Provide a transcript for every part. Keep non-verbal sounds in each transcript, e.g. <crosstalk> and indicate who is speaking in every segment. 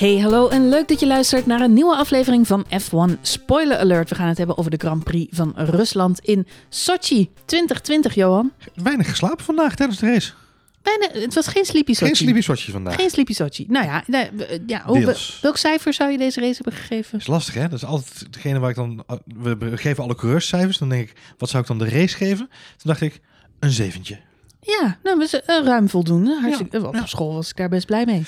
Speaker 1: Hey, hallo en leuk dat je luistert naar een nieuwe aflevering van F1 Spoiler Alert. We gaan het hebben over de Grand Prix van Rusland in Sochi 2020, Johan.
Speaker 2: Weinig geslapen vandaag tijdens de race.
Speaker 1: Bijna, het was geen sleepy Sochi.
Speaker 2: Geen sleepy Sochi vandaag.
Speaker 1: Geen sleepy Sochi. Nou ja, nee, we- ja hoe- welk cijfer zou je deze race hebben gegeven?
Speaker 2: Dat is lastig, hè? Dat is altijd degene waar ik dan... We geven alle coureurscijfers. Dan denk ik, wat zou ik dan de race geven? Toen dacht ik, een zeventje.
Speaker 1: Ja, nou, we eh, ruim voldoende. Hartstikke,
Speaker 2: Ja,
Speaker 1: op
Speaker 2: ja.
Speaker 1: school was ik daar best blij mee.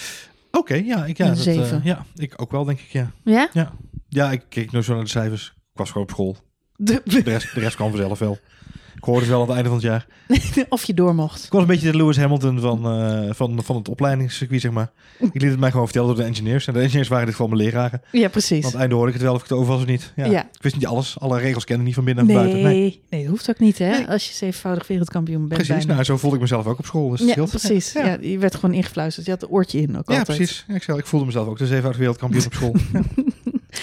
Speaker 2: Oké, ja, ik, ja, dat,
Speaker 1: zeven.
Speaker 2: eh, ja, ik ook wel, denk ik, ja.
Speaker 1: Ja?
Speaker 2: Ja, ja ik keek nooit zo naar de cijfers. Ik was gewoon op school.
Speaker 1: De-
Speaker 2: De rest, de rest kwam vanzelf wel. Ik hoorde het wel aan het einde van het jaar. <laughs>
Speaker 1: of je door mocht.
Speaker 2: Ik was een beetje de Lewis Hamilton van, eh, van, van het opleidingscircuit, zeg maar. Ik liet het mij gewoon vertellen door de engineers. En de engineers waren dit gewoon mijn leraren.
Speaker 1: Ja, precies.
Speaker 2: Want aan het einde hoorde ik het wel of ik het over was of niet. Ja.
Speaker 1: Ja.
Speaker 2: Ik wist niet alles. Alle regels kende ik niet van binnen en
Speaker 1: Nee,
Speaker 2: buiten. Nee.
Speaker 1: nee, dat hoeft ook niet, hè?
Speaker 2: Nee.
Speaker 1: Als je zevenvoudig wereldkampioen bent.
Speaker 2: Precies,
Speaker 1: bijna.
Speaker 2: nou zo voelde ik mezelf ook op school. Dus
Speaker 1: ja, precies. Ja.
Speaker 2: Ja,
Speaker 1: je werd gewoon ingefluisterd. Je had een oortje in ook
Speaker 2: Ja,
Speaker 1: altijd.
Speaker 2: precies. Ja, ik, zei, ik voelde mezelf ook de zevenvoudig wereldkampioen op school. <laughs>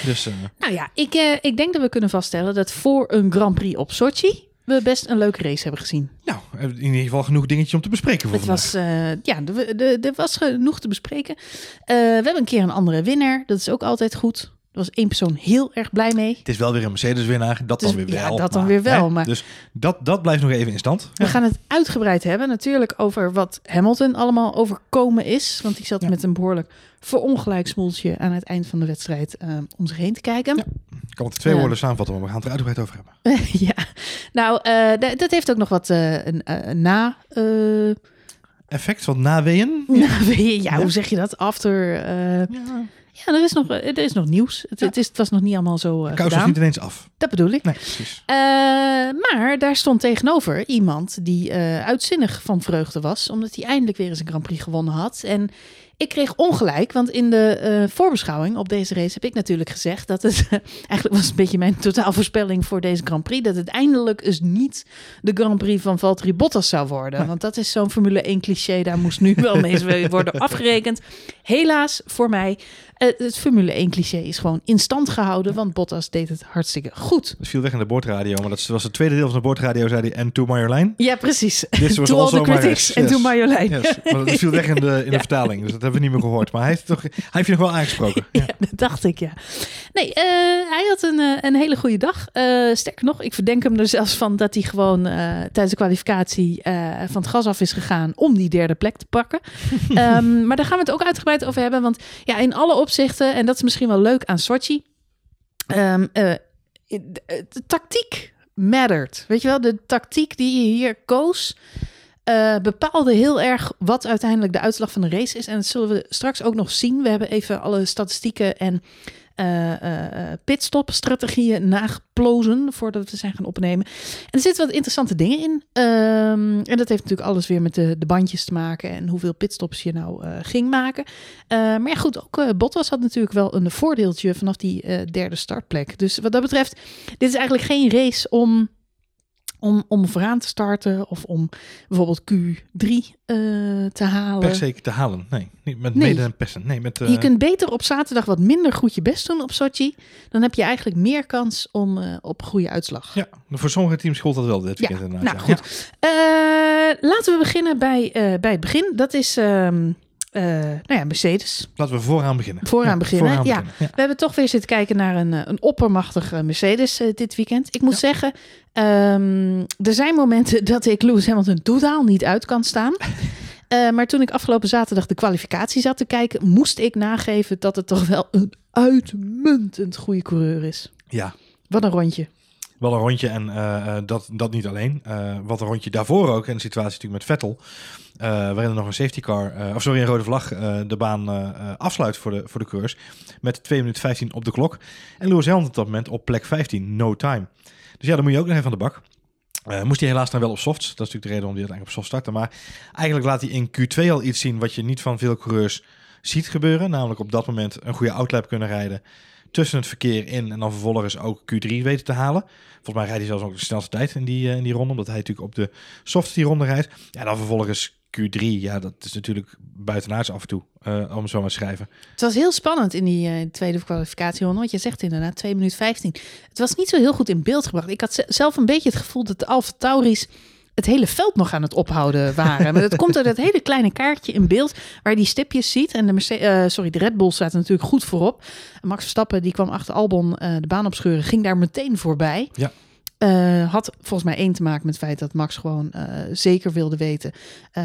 Speaker 2: Dus eh,
Speaker 1: Nou ja, ik, eh, ik denk dat we kunnen vaststellen dat voor een Grand Prix op Sochi we best een leuke race hebben gezien.
Speaker 2: nou, in ieder geval genoeg dingetjes om te bespreken voor
Speaker 1: Het
Speaker 2: vandaag.
Speaker 1: was, eh, ja, er- er er was genoeg te bespreken. Eh, we hebben een keer een andere winnaar. Dat is ook altijd goed. Er was één persoon heel erg blij mee.
Speaker 2: Het is wel weer een Mercedes-winnaar. Dat
Speaker 1: Dus-
Speaker 2: dan weer
Speaker 1: ja,
Speaker 2: wel.
Speaker 1: dat dan weer wel,
Speaker 2: hè,
Speaker 1: maar-
Speaker 2: Dus dat, dat blijft nog even in stand.
Speaker 1: We gaan het uitgebreid hebben natuurlijk over wat Hamilton allemaal overkomen is. Want die zat
Speaker 2: Ja.
Speaker 1: met een behoorlijk verongelijk smoeltje aan het eind van de wedstrijd eh, om zich heen te kijken.
Speaker 2: Ja. Ik kan het twee
Speaker 1: Ja.
Speaker 2: woorden samenvatten, maar we gaan het er uitgebreid over hebben. <laughs>
Speaker 1: ja, nou, eh, dat heeft ook nog wat eh, een, eh, na. eh,
Speaker 2: Effect van naweeën. <laughs>
Speaker 1: nou, ja,
Speaker 2: Ja.
Speaker 1: hoe zeg je dat? After. eh,
Speaker 2: Ja.
Speaker 1: Ja, er is nog, eh, er is nog nieuws. Het,
Speaker 2: Ja.
Speaker 1: het, is, het was nog niet allemaal zo
Speaker 2: De kous niet ineens af.
Speaker 1: Dat bedoel ik.
Speaker 2: Nee, precies.
Speaker 1: Eh, maar daar stond tegenover iemand die uitzinnig van vreugde was, omdat hij eindelijk weer eens een Grand Prix gewonnen had. En ik kreeg ongelijk, want in de voorbeschouwing op deze race heb ik natuurlijk gezegd dat het <laughs> eigenlijk was een beetje mijn totaalvoorspelling voor deze Grand Prix, dat het eindelijk eens niet de Grand Prix van Valtteri Bottas zou worden. Want dat is zo'n Formule 1 cliché, daar moest nu wel <laughs> mee worden afgerekend. Helaas voor mij, eh, het Formule 1 cliché is gewoon in stand gehouden, want Bottas deed het hartstikke goed.
Speaker 2: Dat viel weg in de boordradio, maar dat was het tweede deel van de boordradio, zei hij. En to Marjolein.
Speaker 1: Ja, precies.
Speaker 2: This was <laughs>
Speaker 1: to all
Speaker 2: also
Speaker 1: the
Speaker 2: my
Speaker 1: critics en to
Speaker 2: yes.
Speaker 1: Marjolein.
Speaker 2: Yes. Maar dat viel weg in de, in de <laughs> vertaling, dus dat hebben we niet meer gehoord. Maar hij heeft, toch, hij heeft je nog wel aangesproken. Ja. <laughs>
Speaker 1: Ja, dat dacht ik, ja. Nee, eh, hij had een, eh, een hele goede dag. Eh, sterker nog, ik verdenk hem er zelfs van dat hij gewoon tijdens de kwalificatie van het gas af is gegaan om die derde plek te pakken. Ehm, maar daar gaan we het ook uitgebreid over hebben. Want ja, in alle opzichten, en dat is misschien wel leuk aan Sochi, ehm, eh, de, tactiek mattered. Weet je wel, de tactiek die je hier koos. eh, bepaalde heel erg wat uiteindelijk de uitslag van de race is. En dat zullen we straks ook nog zien. We hebben even alle statistieken en eh, eh, pitstop-strategieën nageplozen voordat we zijn gaan opnemen. En er zitten wat interessante dingen in. Ehm, en dat heeft natuurlijk alles weer met de, de bandjes te maken en hoeveel pitstops je nou ging maken. Maar ja, goed, ook Bottas had natuurlijk wel een voordeeltje vanaf die derde startplek. Dus wat dat betreft, dit is eigenlijk geen race om om, om vooraan te starten of om bijvoorbeeld Q3 eh, te halen.
Speaker 2: Per se te halen. Nee, niet met
Speaker 1: Nee.
Speaker 2: mede en persen. Nee, met... eh,
Speaker 1: Je kunt beter op zaterdag wat minder goed je best doen op Sochi. Dan heb je eigenlijk meer kans om eh, op goede uitslag.
Speaker 2: Ja, voor sommige teams gold dat wel dit
Speaker 1: Ja,
Speaker 2: weekend inderdaad.
Speaker 1: nou
Speaker 2: ja.
Speaker 1: goed. Eh, laten we beginnen bij, eh, bij het begin. Dat is ehm, eh, nou ja, Mercedes.
Speaker 2: Laten we vooraan beginnen.
Speaker 1: Vooraan
Speaker 2: Ja,
Speaker 1: beginnen,
Speaker 2: vooraan
Speaker 1: ja.
Speaker 2: beginnen. ja.
Speaker 1: We hebben toch weer zitten kijken naar een, eh, een oppermachtig eh, Mercedes eh, dit weekend. Ik moet zeggen, ehm, er zijn momenten dat ik Lewis Hamilton totaal niet uit kan staan. <laughs> Eh, maar toen ik afgelopen zaterdag de kwalificatie zat te kijken, moest ik nageven dat het toch wel een uitmuntend goede coureur is.
Speaker 2: Ja,
Speaker 1: Wat een rondje.
Speaker 2: wel een rondje en eh, eh, dat, dat niet alleen. Eh, wat een rondje daarvoor ook, en de situatie natuurlijk met Vettel, waarin er nog een safety car, eh, of sorry, een rode vlag, eh, de baan eh, eh, afsluit voor de, voor de coureurs. Met 2 minuten 15 op de klok. En Lewis Hamilton op dat moment op plek 15, no time. Dus ja, dan moet je ook nog even aan de bak. Eh, moest hij helaas dan wel op softs. Dat is natuurlijk de reden waarom hij uiteindelijk op soft startte. Maar eigenlijk laat hij in Q2 al iets zien wat je niet van veel coureurs ziet gebeuren. Namelijk op dat moment een goede outlap kunnen rijden tussen het verkeer in en dan vervolgens ook Q3 weten te halen. Volgens mij rijdt hij zelfs ook de snelste tijd in die, eh, in die ronde, omdat hij natuurlijk op de softs die ronde rijdt. Ja, dan vervolgens Q3, ja, dat is natuurlijk buitenaards af en toe, eh, om zo maar te schrijven.
Speaker 1: Het was heel spannend in die eh, tweede kwalificatieronde. Want je zegt inderdaad 2 minuten 15. Het was niet zo heel goed in beeld gebracht. Ik had ze- zelf een beetje het gevoel dat de Alfa Tauris het hele veld nog aan het ophouden waren. Maar dat komt uit dat hele kleine kaartje in beeld waar je die stipjes ziet. En de, Merce- eh, sorry, de Red Bull staat er natuurlijk goed voorop. En Max Verstappen die kwam achter Albon de baan opscheuren, ging daar meteen voorbij.
Speaker 2: Ja.
Speaker 1: Eh, had volgens mij één te maken met het feit dat Max gewoon eh, zeker wilde weten eh,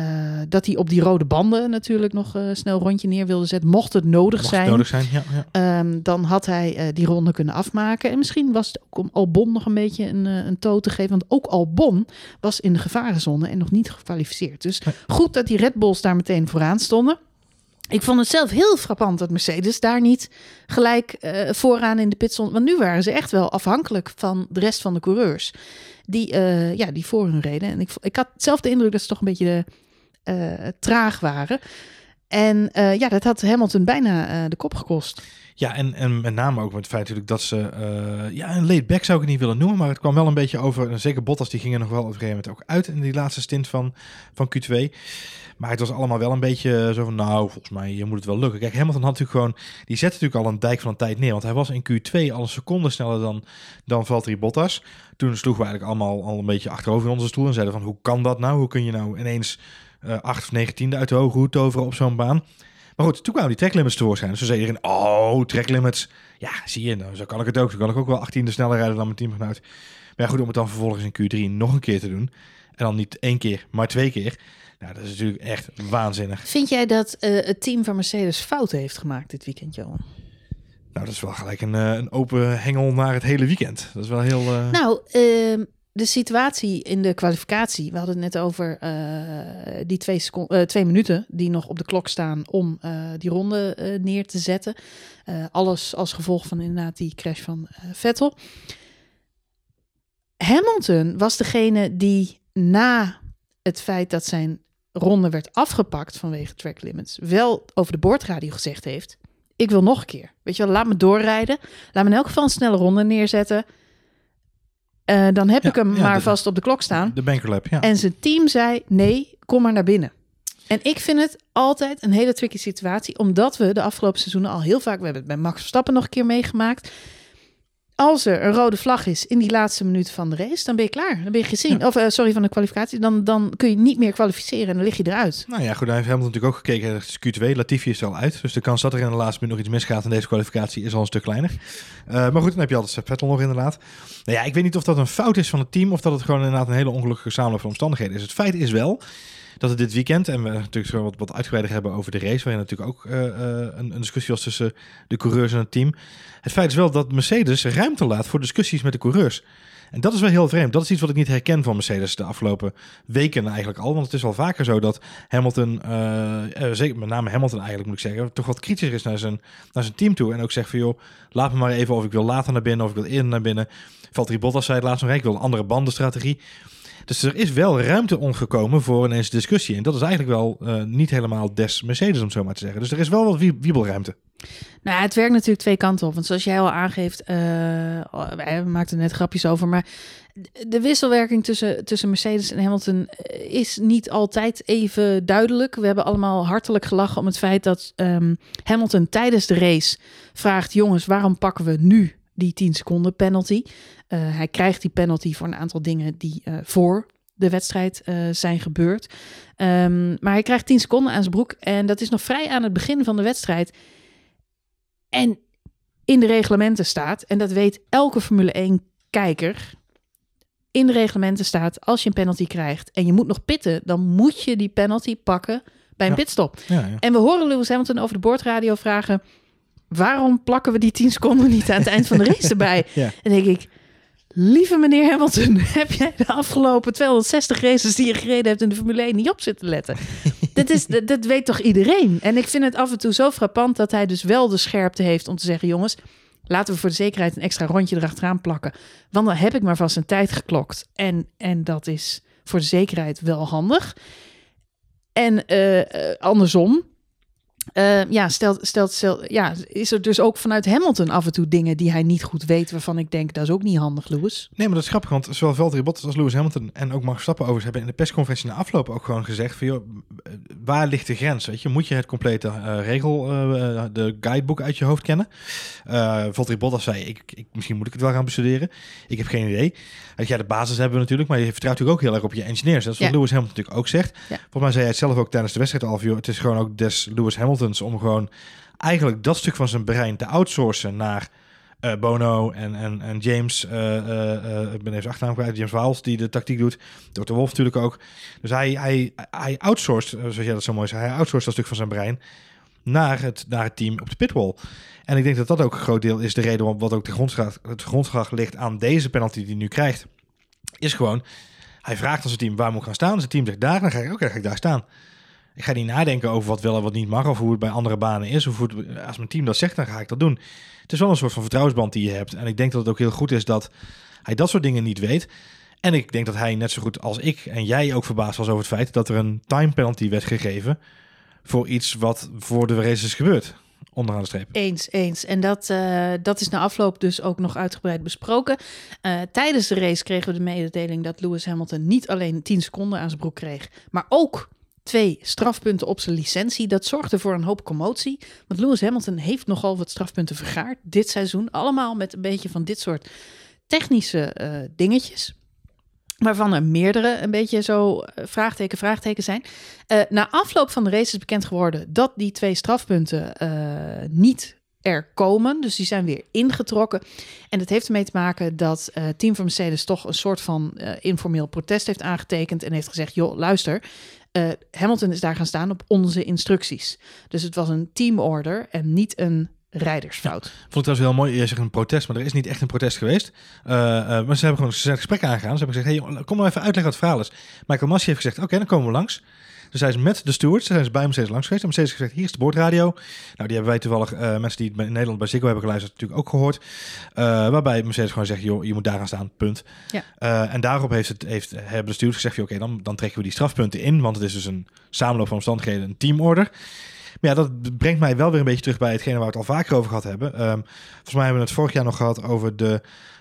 Speaker 1: dat hij op die rode banden natuurlijk nog snel een rondje neer wilde zetten. Mocht het nodig
Speaker 2: Mocht
Speaker 1: zijn.
Speaker 2: nodig zijn, ja. ja.
Speaker 1: Ehm, dan had hij die ronde kunnen afmaken. En misschien was het ook om Albon nog een beetje een, een toon te geven. Want ook Albon was in de gevarenzone en nog niet gekwalificeerd. Dus
Speaker 2: Nee.
Speaker 1: goed dat die Red Bulls daar meteen vooraan stonden. Ik vond het zelf heel frappant dat Mercedes daar niet gelijk eh, vooraan in de pit stond. Want nu waren ze echt wel afhankelijk van de rest van de coureurs. Die, eh, ja, die voor hun reden. En ik, ik had zelf de indruk dat ze toch een beetje eh, traag waren. En ja, dat had Hamilton bijna de kop gekost.
Speaker 2: Ja, en, en met name ook met het feit natuurlijk dat ze... ja, een laid back zou ik het niet willen noemen, maar het kwam wel een beetje over... Zeker Bottas, die ging er nog wel op een gegeven moment ook uit in die laatste stint van, van Q2. Maar het was allemaal wel een beetje zo van, nou, volgens mij je moet het wel lukken. Kijk, Hamilton had natuurlijk gewoon... Die zette natuurlijk al een dijk van een tijd neer, want hij was in Q2 al een seconde sneller dan, dan Valtteri Bottas. Toen sloegen we eigenlijk allemaal al een beetje achterover in onze stoel en zeiden van, hoe kan dat nou? Hoe kun je nou ineens eh 8 of 9 tiende uit de hoge hoed toveren op zo'n baan? Maar goed, toen kwamen die tracklimits tevoorschijn. Dus toen zei iedereen, oh, tracklimits. Ja, zie je, nou, zo kan ik het ook. Zo kan ik ook wel 18e sneller rijden dan mijn teamgenoot. Maar goed, om het dan vervolgens in Q3 nog een keer te doen. En dan niet één keer, maar twee keer. Nou, dat is natuurlijk echt waanzinnig.
Speaker 1: Vind jij dat eh, het team van Mercedes fouten heeft gemaakt dit weekend, Johan?
Speaker 2: Nou, dat is wel gelijk een, eh, een open hengel naar het hele weekend. Dat is wel heel... eh,
Speaker 1: Nou, ehm, de situatie in de kwalificatie. We hadden het net over die twee, secon- eh, twee minuten die nog op de klok staan om die ronde neer te zetten. Alles als gevolg van inderdaad die crash van Vettel. Hamilton was degene die na het feit dat zijn ronde werd afgepakt vanwege track limits, wel over de boordradio gezegd heeft: Ik wil nog een keer. Weet je wel, laat me doorrijden. Laat me in elk geval een snelle ronde neerzetten. Eh, dan heb
Speaker 2: Ja,
Speaker 1: ik hem
Speaker 2: ja,
Speaker 1: maar
Speaker 2: de-
Speaker 1: vast op de klok staan.
Speaker 2: de bankerlap, ja.
Speaker 1: En zijn team zei: nee, kom maar naar binnen. En ik vind het altijd een hele tricky situatie, omdat we de afgelopen seizoenen al heel vaak, we hebben het bij Max Verstappen nog een keer meegemaakt. Als er een rode vlag is in die laatste minuut van de race, dan ben je klaar. Dan ben je gezien.
Speaker 2: Ja.
Speaker 1: Of eh, sorry, van de kwalificatie. Dan, dan kun je niet meer kwalificeren en dan lig je eruit.
Speaker 2: Nou ja, goed, hij heeft Hamilton natuurlijk ook gekeken. Het is Q2, Latifi is er al uit. Dus de kans dat er in de laatste minuut nog iets misgaat in deze kwalificatie is al een stuk kleiner. Eh, maar goed, dan heb je altijd Vettel nog inderdaad. Nou ja, ik weet niet of dat een fout is van het team of dat het gewoon inderdaad een hele ongelukkige samenloop van omstandigheden is. Het feit is wel dat het dit weekend, en we natuurlijk zo wat, wat uitgebreider hebben over de race, waarin natuurlijk ook eh, eh, een, een discussie was tussen de coureurs en het team. Het feit is wel dat Mercedes ruimte laat voor discussies met de coureurs. En dat is wel heel vreemd. Dat is iets wat ik niet herken van Mercedes de afgelopen weken eigenlijk al. Want het is wel vaker zo dat Hamilton, eh, zeker met name Hamilton eigenlijk moet ik zeggen, toch wat kritischer is naar zijn, naar zijn team toe. En ook zegt van joh, laat me maar even of ik wil later naar binnen of ik wil eerder naar binnen. Valtteri Bottas zei het laatst nog, ik wil een andere bandenstrategie. Dus er is wel ruimte ongekomen voor ineens discussie. En dat is eigenlijk wel eh, niet helemaal des Mercedes, om zo maar te zeggen. Dus er is wel wat wie- wiebelruimte.
Speaker 1: Nou, het werkt natuurlijk twee kanten op. Want zoals jij al aangeeft, eh, oh, wij maakten net grapjes over, maar de wisselwerking tussen, tussen Mercedes en Hamilton eh, is niet altijd even duidelijk. We hebben allemaal hartelijk gelachen om het feit dat ehm, Hamilton tijdens de race vraagt: jongens, waarom pakken we nu die 10 seconden penalty? Eh, hij krijgt die penalty voor een aantal dingen die eh, voor de wedstrijd eh, zijn gebeurd. Ehm, maar hij krijgt 10 seconden aan zijn broek en dat is nog vrij aan het begin van de wedstrijd. En in de reglementen staat, en dat weet elke Formule 1-kijker, in de reglementen staat, als je een penalty krijgt en je moet nog pitten, dan moet je die penalty pakken bij een
Speaker 2: Ja.
Speaker 1: pitstop.
Speaker 2: Ja, ja.
Speaker 1: En we horen Lewis Hamilton over de boordradio vragen, waarom plakken we die 10 seconden niet aan het eind van de race erbij? <laughs> En denk ik, lieve meneer Hamilton, <laughs> heb jij de afgelopen 260 races die je gereden hebt in de Formule 1 niet op zitten letten? <laughs> dat, is, dat, dat weet toch iedereen? En ik vind het af en toe zo frappant dat hij dus wel de scherpte heeft om te zeggen, jongens, laten we voor de zekerheid een extra rondje erachteraan plakken. Want dan heb ik maar vast een tijd geklokt. En, en dat is voor de zekerheid wel handig. En eh, eh, andersom, Uh, ja, stelt, stelt, stelt, ja, is er dus ook vanuit Hamilton af en toe dingen die hij niet goed weet, waarvan ik denk, dat is ook niet handig, Lewis.
Speaker 2: Nee, maar dat is grappig, want zowel Valtteri Bottas als Lewis Hamilton en ook Max Verstappen overigens hebben in de persconferentie na afloop ook gewoon gezegd van, joh, waar ligt de grens, weet je? Moet je het complete uh, regel, uh, de guidebook uit je hoofd kennen? Valtteri Bottas zei, ik, ik, misschien moet ik het wel gaan bestuderen. Ik heb geen idee. Ja, de basis hebben we natuurlijk, maar je vertrouwt natuurlijk ook heel erg op je engineers. Dat is wat ja. Lewis Hamilton natuurlijk ook zegt. Ja. Volgens mij zei hij het zelf ook tijdens de wedstrijd al, joh, het is gewoon ook des Lewis Om gewoon eigenlijk dat stuk van zijn brein te outsourcen naar uh, Bono en, en, en James, uh, ik ben even achternaam kwijt, James Wiles, die de tactiek doet. Dr. Wolf natuurlijk ook. Dus hij, hij, hij outsourced, zoals jij dat zo mooi zei, hij outsourced dat stuk van zijn brein naar het, naar het team op de pitwall. En ik denk dat dat ook een groot deel is de reden waarom wat ook de grondslag, het grondslag ligt aan deze penalty die hij nu krijgt. Is gewoon, hij vraagt aan zijn team waar moet ik gaan staan. Zijn team zegt daar, dan ga ik, oké, ga ik daar staan. Ik ga niet nadenken over wat wel en wat niet mag of hoe het bij andere banen is. Of hoe het, als mijn team dat zegt, dan ga ik dat doen. Het is wel een soort van vertrouwensband die je hebt. En ik denk dat het ook heel goed is dat hij dat soort dingen niet weet. En ik denk dat hij net zo goed als ik en jij ook verbaasd was over het feit dat er een time penalty werd gegeven voor iets wat voor de race is gebeurd. Onderaan de streep.
Speaker 1: Eens, eens. En dat, uh, dat is na afloop dus ook nog uitgebreid besproken. Uh, tijdens de race kregen we de mededeling dat Lewis Hamilton niet alleen 10 seconden aan zijn broek kreeg, maar ook twee strafpunten op zijn licentie. Dat zorgde voor een hoop commotie. Want Lewis Hamilton heeft nogal wat strafpunten vergaard dit seizoen. Allemaal met een beetje van dit soort technische uh, dingetjes. Waarvan er meerdere een beetje zo uh, vraagteken, vraagteken zijn. Uh, na afloop van de race is bekend geworden dat die twee strafpunten niet er komen. Dus die zijn weer ingetrokken. En het heeft ermee te maken dat team van Mercedes toch een soort van informeel protest heeft aangetekend en heeft gezegd: joh, luister. Uh, Hamilton is daar gaan staan op onze instructies. Dus het was een teamorder en niet een rijdersfout.
Speaker 2: Vond ik wel heel mooi. Je zegt een protest, maar er is niet echt een protest geweest. Uh, uh, maar ze hebben gewoon een gesprek aangegaan. Ze hebben gezegd, hey, kom maar even uitleggen wat het verhaal is. Michael Massi heeft gezegd, oké, dan komen we langs. Dus hij is met de stewards, zijn ze bij Mercedes langs geweest. En Mercedes heeft gezegd, hier is de boordradio. Nou, die hebben wij toevallig, uh, mensen die het in Nederland bij Ziggo hebben geluisterd, natuurlijk ook gehoord. Uh, waarbij Mercedes gewoon zegt, joh, je moet daar gaan staan, punt. Ja. Uh, en daarop heeft het, heeft, hebben de stewards gezegd, oké, okay, dan, dan trekken we die strafpunten in. Want het is dus een samenloop van omstandigheden, een teamorder. Maar ja, dat brengt mij wel weer een beetje terug bij hetgene waar we het al vaker over gehad hebben. Um, volgens mij hebben we het vorig jaar nog gehad over de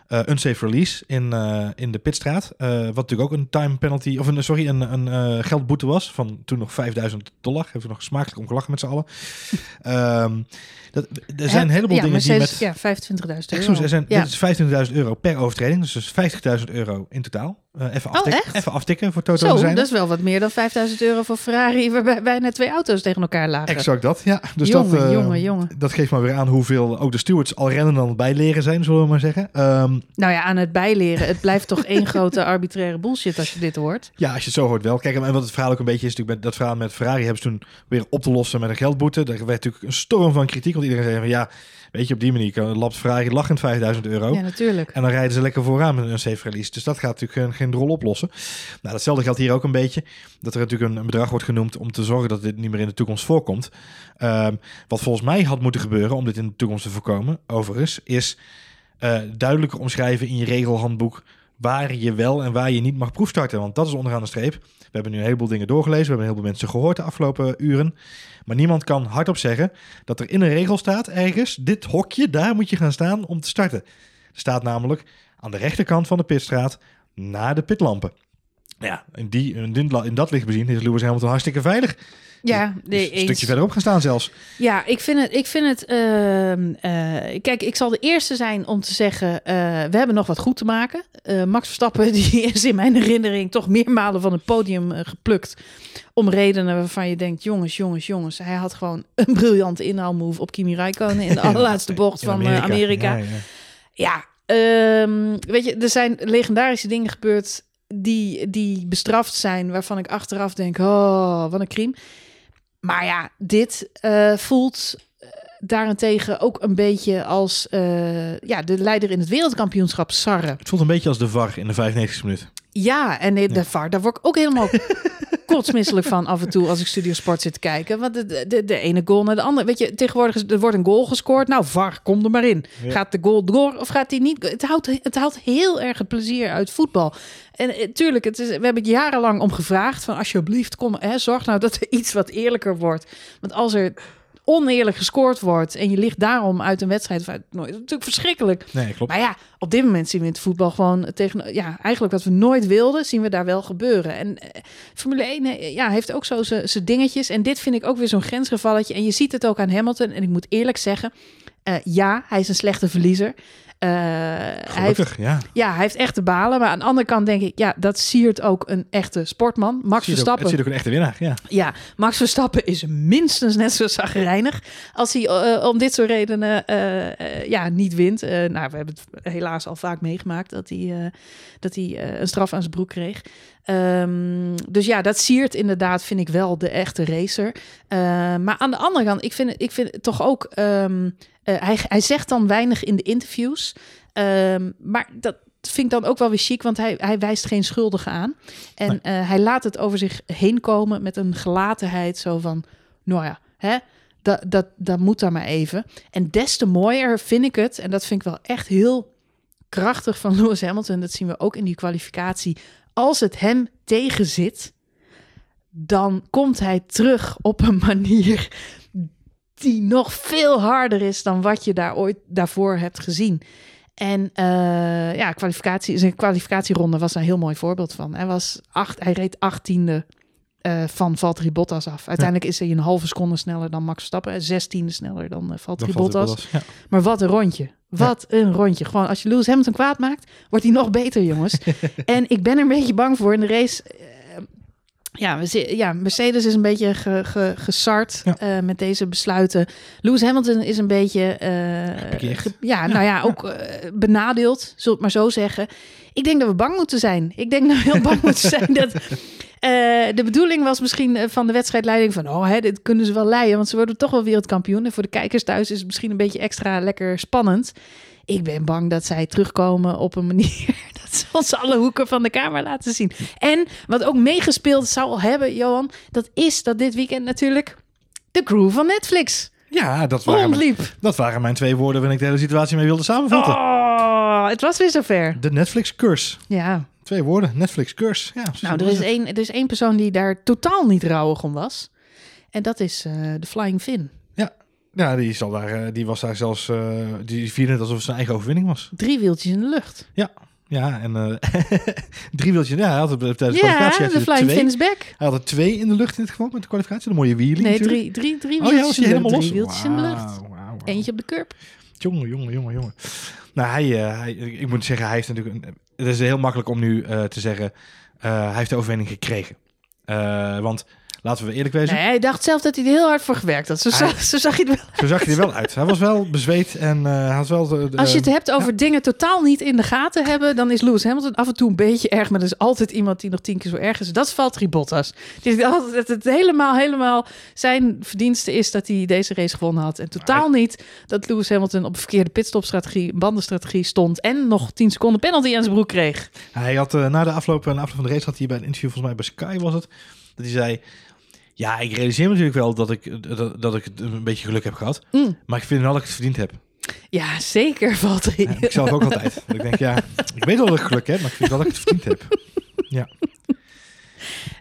Speaker 2: uh, unsafe release in, uh, in de pitstraat. Uh, wat natuurlijk ook een time penalty, of een, sorry, een, een geldboete was van toen nog 5000 dollar. Hebben we nog smakelijk om gelachen met z'n allen. um, <laughs> dat, er zijn een heleboel
Speaker 1: ja,
Speaker 2: dingen die met...
Speaker 1: Ja, 25.000 euro.
Speaker 2: Excuus, er zijn, ja. Dit is 25.000 euro per overtreding, dus, dus 50.000 euro in totaal. Uh, even,
Speaker 1: oh,
Speaker 2: even aftikken voor Toto
Speaker 1: Zo,
Speaker 2: zijn.
Speaker 1: dat is wel wat meer dan 5000 euro voor Ferrari, <laughs> waarbij bijna twee auto's tegen elkaar lagen.
Speaker 2: Exact dat, ja. Dus
Speaker 1: jongen,
Speaker 2: dat, uh,
Speaker 1: jongen, jongen.
Speaker 2: dat geeft maar weer aan hoeveel ook de stewards al rennen dan bijleren zijn, zullen we maar zeggen. Um,
Speaker 1: nou ja, aan het bijleren. Het blijft toch één <laughs> grote arbitraire bullshit als je dit hoort.
Speaker 2: Ja, als je het zo hoort wel. Kijk, en wat het verhaal ook een beetje is, natuurlijk met dat verhaal met Ferrari hebben ze toen weer op te lossen met een geldboete. Daar werd natuurlijk een storm van kritiek, want iedereen zei van ja, weet je, op die manier kan lapt Ferrari lachend 5000 euro.
Speaker 1: Ja, natuurlijk.
Speaker 2: En dan rijden ze lekker vooraan met een safe release. Dus dat gaat natuurlijk geen, geen rol oplossen. Nou, datzelfde geldt hier ook een beetje. Dat er natuurlijk een, een, bedrag wordt genoemd om te zorgen dat dit niet meer in de toekomst voorkomt. Um, wat volgens mij had moeten gebeuren om dit in de toekomst te voorkomen, overigens, is uh, duidelijker omschrijven in je regelhandboek waar je wel en waar je niet mag proefstarten. Want dat is onderaan de streep. We hebben nu een heleboel dingen doorgelezen. We hebben een heleboel mensen gehoord de afgelopen uren. Maar niemand kan hardop zeggen dat er in een regel staat ergens... dit hokje, daar moet je gaan staan om te starten. Er staat namelijk aan de rechterkant van de pitstraat na de pitlampen. Ja, in, die, in dat licht bezien is Lewis Hamilton hartstikke veilig.
Speaker 1: Ja,
Speaker 2: nee, dus een stukje verderop gaan staan zelfs.
Speaker 1: Ja, ik vind het. Ik vind het uh, uh, kijk, ik zal de eerste zijn om te zeggen: uh, we hebben nog wat goed te maken. Max Verstappen <laughs> die is in mijn herinnering toch meermalen van het podium geplukt. Om redenen waarvan je denkt: jongens, jongens, jongens. Hij had gewoon <laughs> een briljante inhaalmove op Kimi Räikkönen in de <laughs> allerlaatste bocht van Amerika. Amerika. Ja, ja. ja um, weet je, er zijn legendarische dingen gebeurd die, die bestraft zijn, waarvan ik achteraf denk: oh, wat een crime. Maar ja, dit uh, voelt daarentegen ook een beetje als uh, ja, de leider in het wereldkampioenschap Sarre.
Speaker 2: Het voelt een beetje als de VAR in de 95 minuut.
Speaker 1: Ja, en de ja. VAR, daar word ik ook helemaal <laughs> kotsmisselijk van af en toe als ik Studio Sport zit te kijken. Want de, de, de ene goal naar de andere. Weet je, tegenwoordig is, er wordt een goal gescoord. Nou, VAR, kom er maar in. Ja. Gaat de goal door of gaat die niet? Het houdt, het haalt heel erg het plezier uit voetbal. En tuurlijk, het is, we hebben het jarenlang om gevraagd van alsjeblieft, kom, hè, zorg nou dat er iets wat eerlijker wordt. Want als er oneerlijk gescoord wordt en je ligt daarom uit een wedstrijd, uit- nooit, dat is natuurlijk verschrikkelijk.
Speaker 2: Nee, klopt.
Speaker 1: Maar ja, op dit moment zien we in het voetbal gewoon tegen, ja, eigenlijk wat we nooit wilden, zien we daar wel gebeuren. En eh, Formule 1 eh, ja, heeft ook zo zijn zijn dingetjes. En dit vind ik ook weer zo'n grensgevalletje. En je ziet het ook aan Hamilton. En ik moet eerlijk zeggen, eh, ja, hij is een slechte verliezer. Eh, hij heeft,
Speaker 2: Gelukkig, ja.
Speaker 1: ja, hij heeft echt te balen. Maar aan de andere kant denk ik, ja, dat siert ook een echte sportman. Max
Speaker 2: Het ziet ook-
Speaker 1: Verstappen.
Speaker 2: Het ziet ook een echte winnaar, ja.
Speaker 1: Ja, Max Verstappen is minstens net zo zagrijnig als hij eh, om dit soort redenen eh, ja, niet wint. Nou, we hebben het helaas al vaak meegemaakt dat hij, dat hij een straf aan zijn broek kreeg. Ehm, dus ja, dat siert inderdaad, vind ik wel, de echte racer. Maar aan de andere kant, ik vind, het- ik vind het toch ook... ehm, eh, hij, hij zegt dan weinig in de interviews. Ehm, maar dat vind ik dan ook wel weer chic, want hij, hij wijst geen schuldigen aan. En
Speaker 2: Nee.
Speaker 1: eh, hij laat het over zich heen komen met een gelatenheid zo van... Nou ja, hè, dat, dat, dat moet dan maar even. En des te mooier vind ik het, en dat vind ik wel echt heel krachtig van <laughs> Lewis Hamilton... dat zien we ook in die kwalificatie. Als het hem tegenzit, dan komt hij terug op een <laughs> manier die nog veel harder is dan wat je daar ooit daarvoor hebt gezien. En eh, ja, kwalificatie, zijn kwalificatieronde was daar een heel mooi voorbeeld van. Hij, was acht, hij reed achttiende eh van Valtteri Bottas af. Uiteindelijk is hij een halve seconde sneller dan Max Verstappen. Zestiende sneller dan eh, Valtteri
Speaker 2: Dan
Speaker 1: Bottas.
Speaker 2: Ja.
Speaker 1: Maar wat een rondje. Wat een rondje. Gewoon als je Lewis Hamilton kwaad maakt, wordt hij nog beter, jongens. <laughs> en ik ben er een beetje bang voor in de race. Ja, we ja, Mercedes is een beetje ge, ge, gesart
Speaker 2: Ja.
Speaker 1: eh, met deze besluiten. Lewis Hamilton is een beetje... ge- ja, nou ja, <laughs> ook eh, benadeeld, het maar zo zeggen. Ik denk dat we bang moeten zijn. Ik denk dat we heel bang moeten zijn dat... <laughs> de bedoeling was misschien van de wedstrijdleiding van... oh, hè, dit kunnen ze wel leiden, want ze worden toch wel wereldkampioen. En voor de kijkers thuis is het misschien een beetje extra lekker spannend. Ik ben bang dat zij terugkomen op een <laughs> manier... <laughs> ze ons alle hoeken van de kamer laten zien. En wat ook meegespeeld zou hebben, Johan... dat is dat dit weekend natuurlijk de crew van Netflix
Speaker 2: Ja, dat waren, mijn, dat waren mijn twee woorden waarin ik de hele situatie mee wilde samenvatten.
Speaker 1: Oh, het was weer zover.
Speaker 2: De Netflix curse.
Speaker 1: Ja,
Speaker 2: Twee woorden, Netflix curse. Ja,
Speaker 1: nou, er is, één, er is één persoon die daar totaal niet rouwig om was. En dat is eh, de Flying Finn.
Speaker 2: Ja, die, zal daar, eh, die was daar zelfs, eh, die vierde het alsof het zijn eigen overwinning was.
Speaker 1: Drie wieltjes in de lucht.
Speaker 2: Ja, en eh, <laughs> drie wieltjes. Ja, hij had het tijdens de
Speaker 1: Ja,
Speaker 2: kwalificatie had
Speaker 1: de
Speaker 2: hij
Speaker 1: Flying
Speaker 2: twee.
Speaker 1: Back.
Speaker 2: Hij had er twee in de lucht in dit geval met de kwalificatie. De mooie wheelie
Speaker 1: Nee, drie, drie, drie
Speaker 2: Oh ja,
Speaker 1: wieltjes
Speaker 2: was hij helemaal
Speaker 1: lucht.
Speaker 2: los?
Speaker 1: Drie wieltjes in de lucht.
Speaker 2: Wauw.
Speaker 1: Eentje op de curb.
Speaker 2: Jongen, jongen, jongen, jongen. Nou, hij, hij, ik moet zeggen, hij heeft natuurlijk... Een, het is heel makkelijk om nu eh, te zeggen... hij heeft de overwinning gekregen. Want, laten we eerlijk wezen...
Speaker 1: Nee, hij dacht zelf dat hij er heel hard voor gewerkt had. Zo,
Speaker 2: Hij-
Speaker 1: zag, zo zag je het wel.
Speaker 2: Zo zag hij er wel uit. Hij was wel bezweet en eh, had wel... De, de-
Speaker 1: Als je het hebt over dingen totaal niet in de gaten hebben, dan is Lewis Hamilton af en toe een beetje erg, maar er is altijd iemand die nog tien keer zo erg is. Dat is Valtteri Bottas. Die zegt altijd dat het helemaal, helemaal zijn verdienste is dat hij deze race gewonnen had. En totaal niet dat Lewis Hamilton op een verkeerde pitstopstrategie, bandenstrategie stond en nog 10 seconden penalty aan zijn broek kreeg.
Speaker 2: Hij had eh, na de afloop, na de afloop van de race had hij bij een interview, volgens mij bij Sky was het, dat hij zei... Ja, ik realiseer me natuurlijk wel dat ik, dat, dat ik het een beetje geluk heb gehad.
Speaker 1: Mm.
Speaker 2: Maar ik vind wel dat ik het verdiend heb.
Speaker 1: Ja, zeker Valtteri.
Speaker 2: Ja, ik zelf ook altijd. <laughs> Ik denk, ja, ik weet wel dat ik geluk heb, maar ik vind wel dat ik het verdiend heb.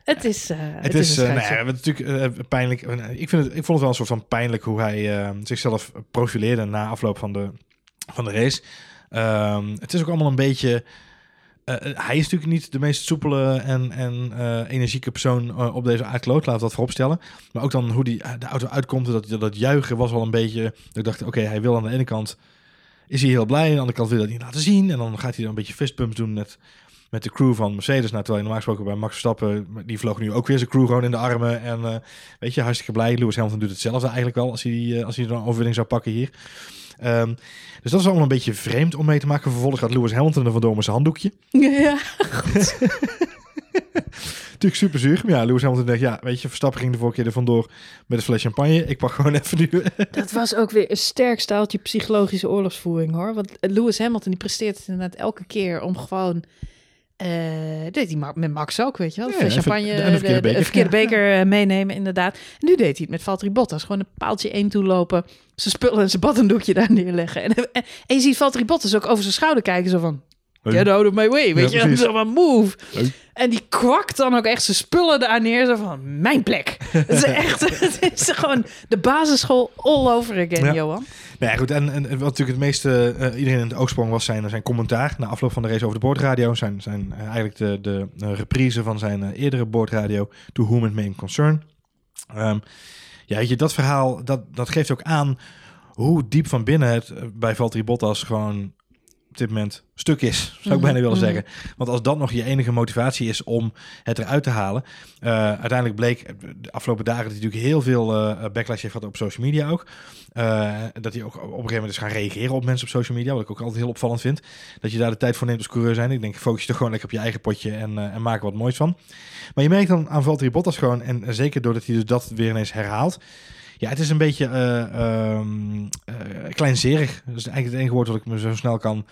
Speaker 1: Het is, eh,
Speaker 2: Het, is,
Speaker 1: een
Speaker 2: eh, nou
Speaker 1: schijntje.
Speaker 2: ja, het is natuurlijk eh, pijnlijk. Ik, vind het, ik vond het wel een soort van pijnlijk hoe hij zichzelf profileerde na afloop van de, van de race. Ehm, het is ook allemaal een beetje. Eh, hij is natuurlijk niet de meest soepele en, en eh, energieke persoon eh, op deze aardkloot, laten we dat vooropstellen. Maar ook dan hoe die, de auto uitkomt, dat, dat juichen was wel een beetje... Dat ik dacht, oké, hij wil aan de ene kant... Is hij heel blij, aan de andere kant wil hij dat niet laten zien. En dan gaat hij dan een beetje fistbumps doen met, met de crew van Mercedes. Nou, terwijl je normaal gesproken bij Max Verstappen, die vloog nu ook weer zijn crew gewoon in de armen. En eh, weet je, hartstikke blij. Lewis Hamilton doet hetzelfde eigenlijk wel als hij, eh, als hij een overwinning zou pakken hier. Ehm, dus dat is allemaal een beetje vreemd om mee te maken. Vervolgens gaat Lewis Hamilton er vandoor met zijn handdoekje.
Speaker 1: Ja. <laughs>
Speaker 2: Natuurlijk super zuur. Maar ja, Lewis Hamilton dacht, ja, weet je, Verstappen ging de vorige keer er vandoor met een fles champagne. Ik pak gewoon <laughs> even nu...
Speaker 1: Dat was ook weer een sterk staaltje psychologische oorlogsvoering hoor. Want Lewis Hamilton die presteert het inderdaad elke keer om gewoon. Eh deed hij met Max ook, weet je wel.
Speaker 2: Ja,
Speaker 1: champagne,
Speaker 2: de- verkeerde
Speaker 1: de-
Speaker 2: beker.
Speaker 1: verkeerde beker eh, meenemen, inderdaad. En nu deed hij het met Valtteri Bottas. Gewoon een paaltje één toelopen, zijn spullen en zijn baddendoekje daar neerleggen. En, en, en je ziet Valtteri Bottas ook over zijn schouder kijken, zo van... Get out of my way, weet
Speaker 2: Ja,
Speaker 1: je. Zo van move. En die kwakt dan ook echt zijn spullen daar neer. Zo van, mijn plek. <laughs> Het is echt, <laughs> het is gewoon de basisschool all over again,
Speaker 2: Ja.
Speaker 1: Johan.
Speaker 2: Nou ja, goed. En, en wat natuurlijk het meeste eh, iedereen in het oog sprong was zijn, zijn commentaar na afloop van de race over de boordradio. Zijn, zijn eh, eigenlijk de, de reprise van zijn eh, eerdere boordradio, To Whom It May Concern. Ehm, ja, weet je, dat verhaal, dat, dat geeft ook aan hoe diep van binnen het bij Valtteri Bottas gewoon op dit moment stuk is, zou ik bijna willen
Speaker 1: mhm.
Speaker 2: zeggen. Want als dat nog je enige motivatie is om het eruit te halen. eh, uiteindelijk bleek de afgelopen dagen dat hij natuurlijk heel veel eh backlash heeft gehad op social media ook. Eh, dat hij ook op een gegeven moment is gaan reageren op mensen op social media. Wat ik ook altijd heel opvallend vind. Dat je daar de tijd voor neemt als coureur zijn. Ik denk, focus je toch gewoon lekker op je eigen potje en, en maak er wat moois van. Maar je merkt dan aan Valtteri Bottas gewoon, en zeker doordat hij dus dat weer ineens herhaalt. Ja, het is een beetje ehm, eh, kleinzerig. Dat is eigenlijk het enige woord wat ik me zo snel kan,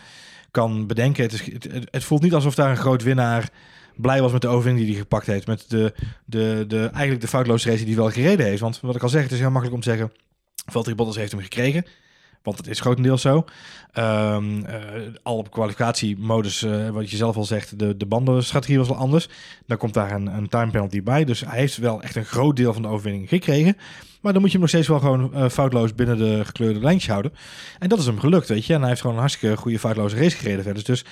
Speaker 2: kan bedenken. Het- het voelt niet alsof daar een groot winnaar blij was met de overwinning die hij gepakt heeft. Met de, de, de, eigenlijk de foutloze race die hij wel gereden heeft. Want wat ik al zeg, het is heel makkelijk om te zeggen... Valtteri Bottas heeft hem gekregen. Want dat is grotendeels zo. Ehm, eh, al op kwalificatiemodus, eh, wat je zelf al zegt, de, de bandenstrategie was wel anders. Dan komt daar een, een time penalty bij. Dus hij heeft wel echt een groot deel van de overwinning gekregen. Maar dan moet je hem nog steeds wel gewoon eh, foutloos binnen de gekleurde lijntjes houden. En dat is hem gelukt, weet je. En hij heeft gewoon een hartstikke goede foutloze race gereden verder. Dus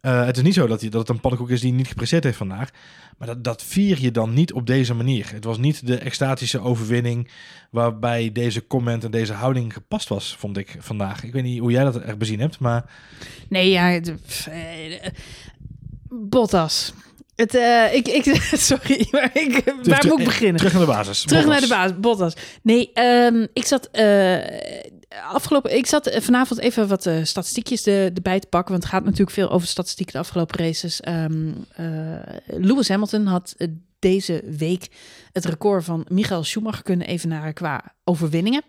Speaker 2: eh, het is niet zo dat, hij, dat het een pannenkoek is die niet gepresteerd heeft vandaag. Maar dat, dat vier je dan niet op deze manier. Het was niet de extatische overwinning waarbij deze comment en deze houding gepast was, vond ik vandaag. Ik weet niet hoe jij dat echt bezien hebt, maar
Speaker 1: Nee, ja, pff, eh, Bottas. Het, eh, ik, ik, <laughs> sorry, maar ik, waar moet ik beginnen?
Speaker 2: terug naar de basis.
Speaker 1: Terug
Speaker 2: Bottas.
Speaker 1: naar de baas, Bottas. Nee, ehm, ik zat afgelopen, ik zat eh, vanavond even wat eh, statistiekjes de- erbij te pakken, want het gaat natuurlijk veel over statistieken de afgelopen races. Ehm, eh, Lewis Hamilton had eh, deze week het record van Michael Schumacher kunnen evenaren qua overwinningen.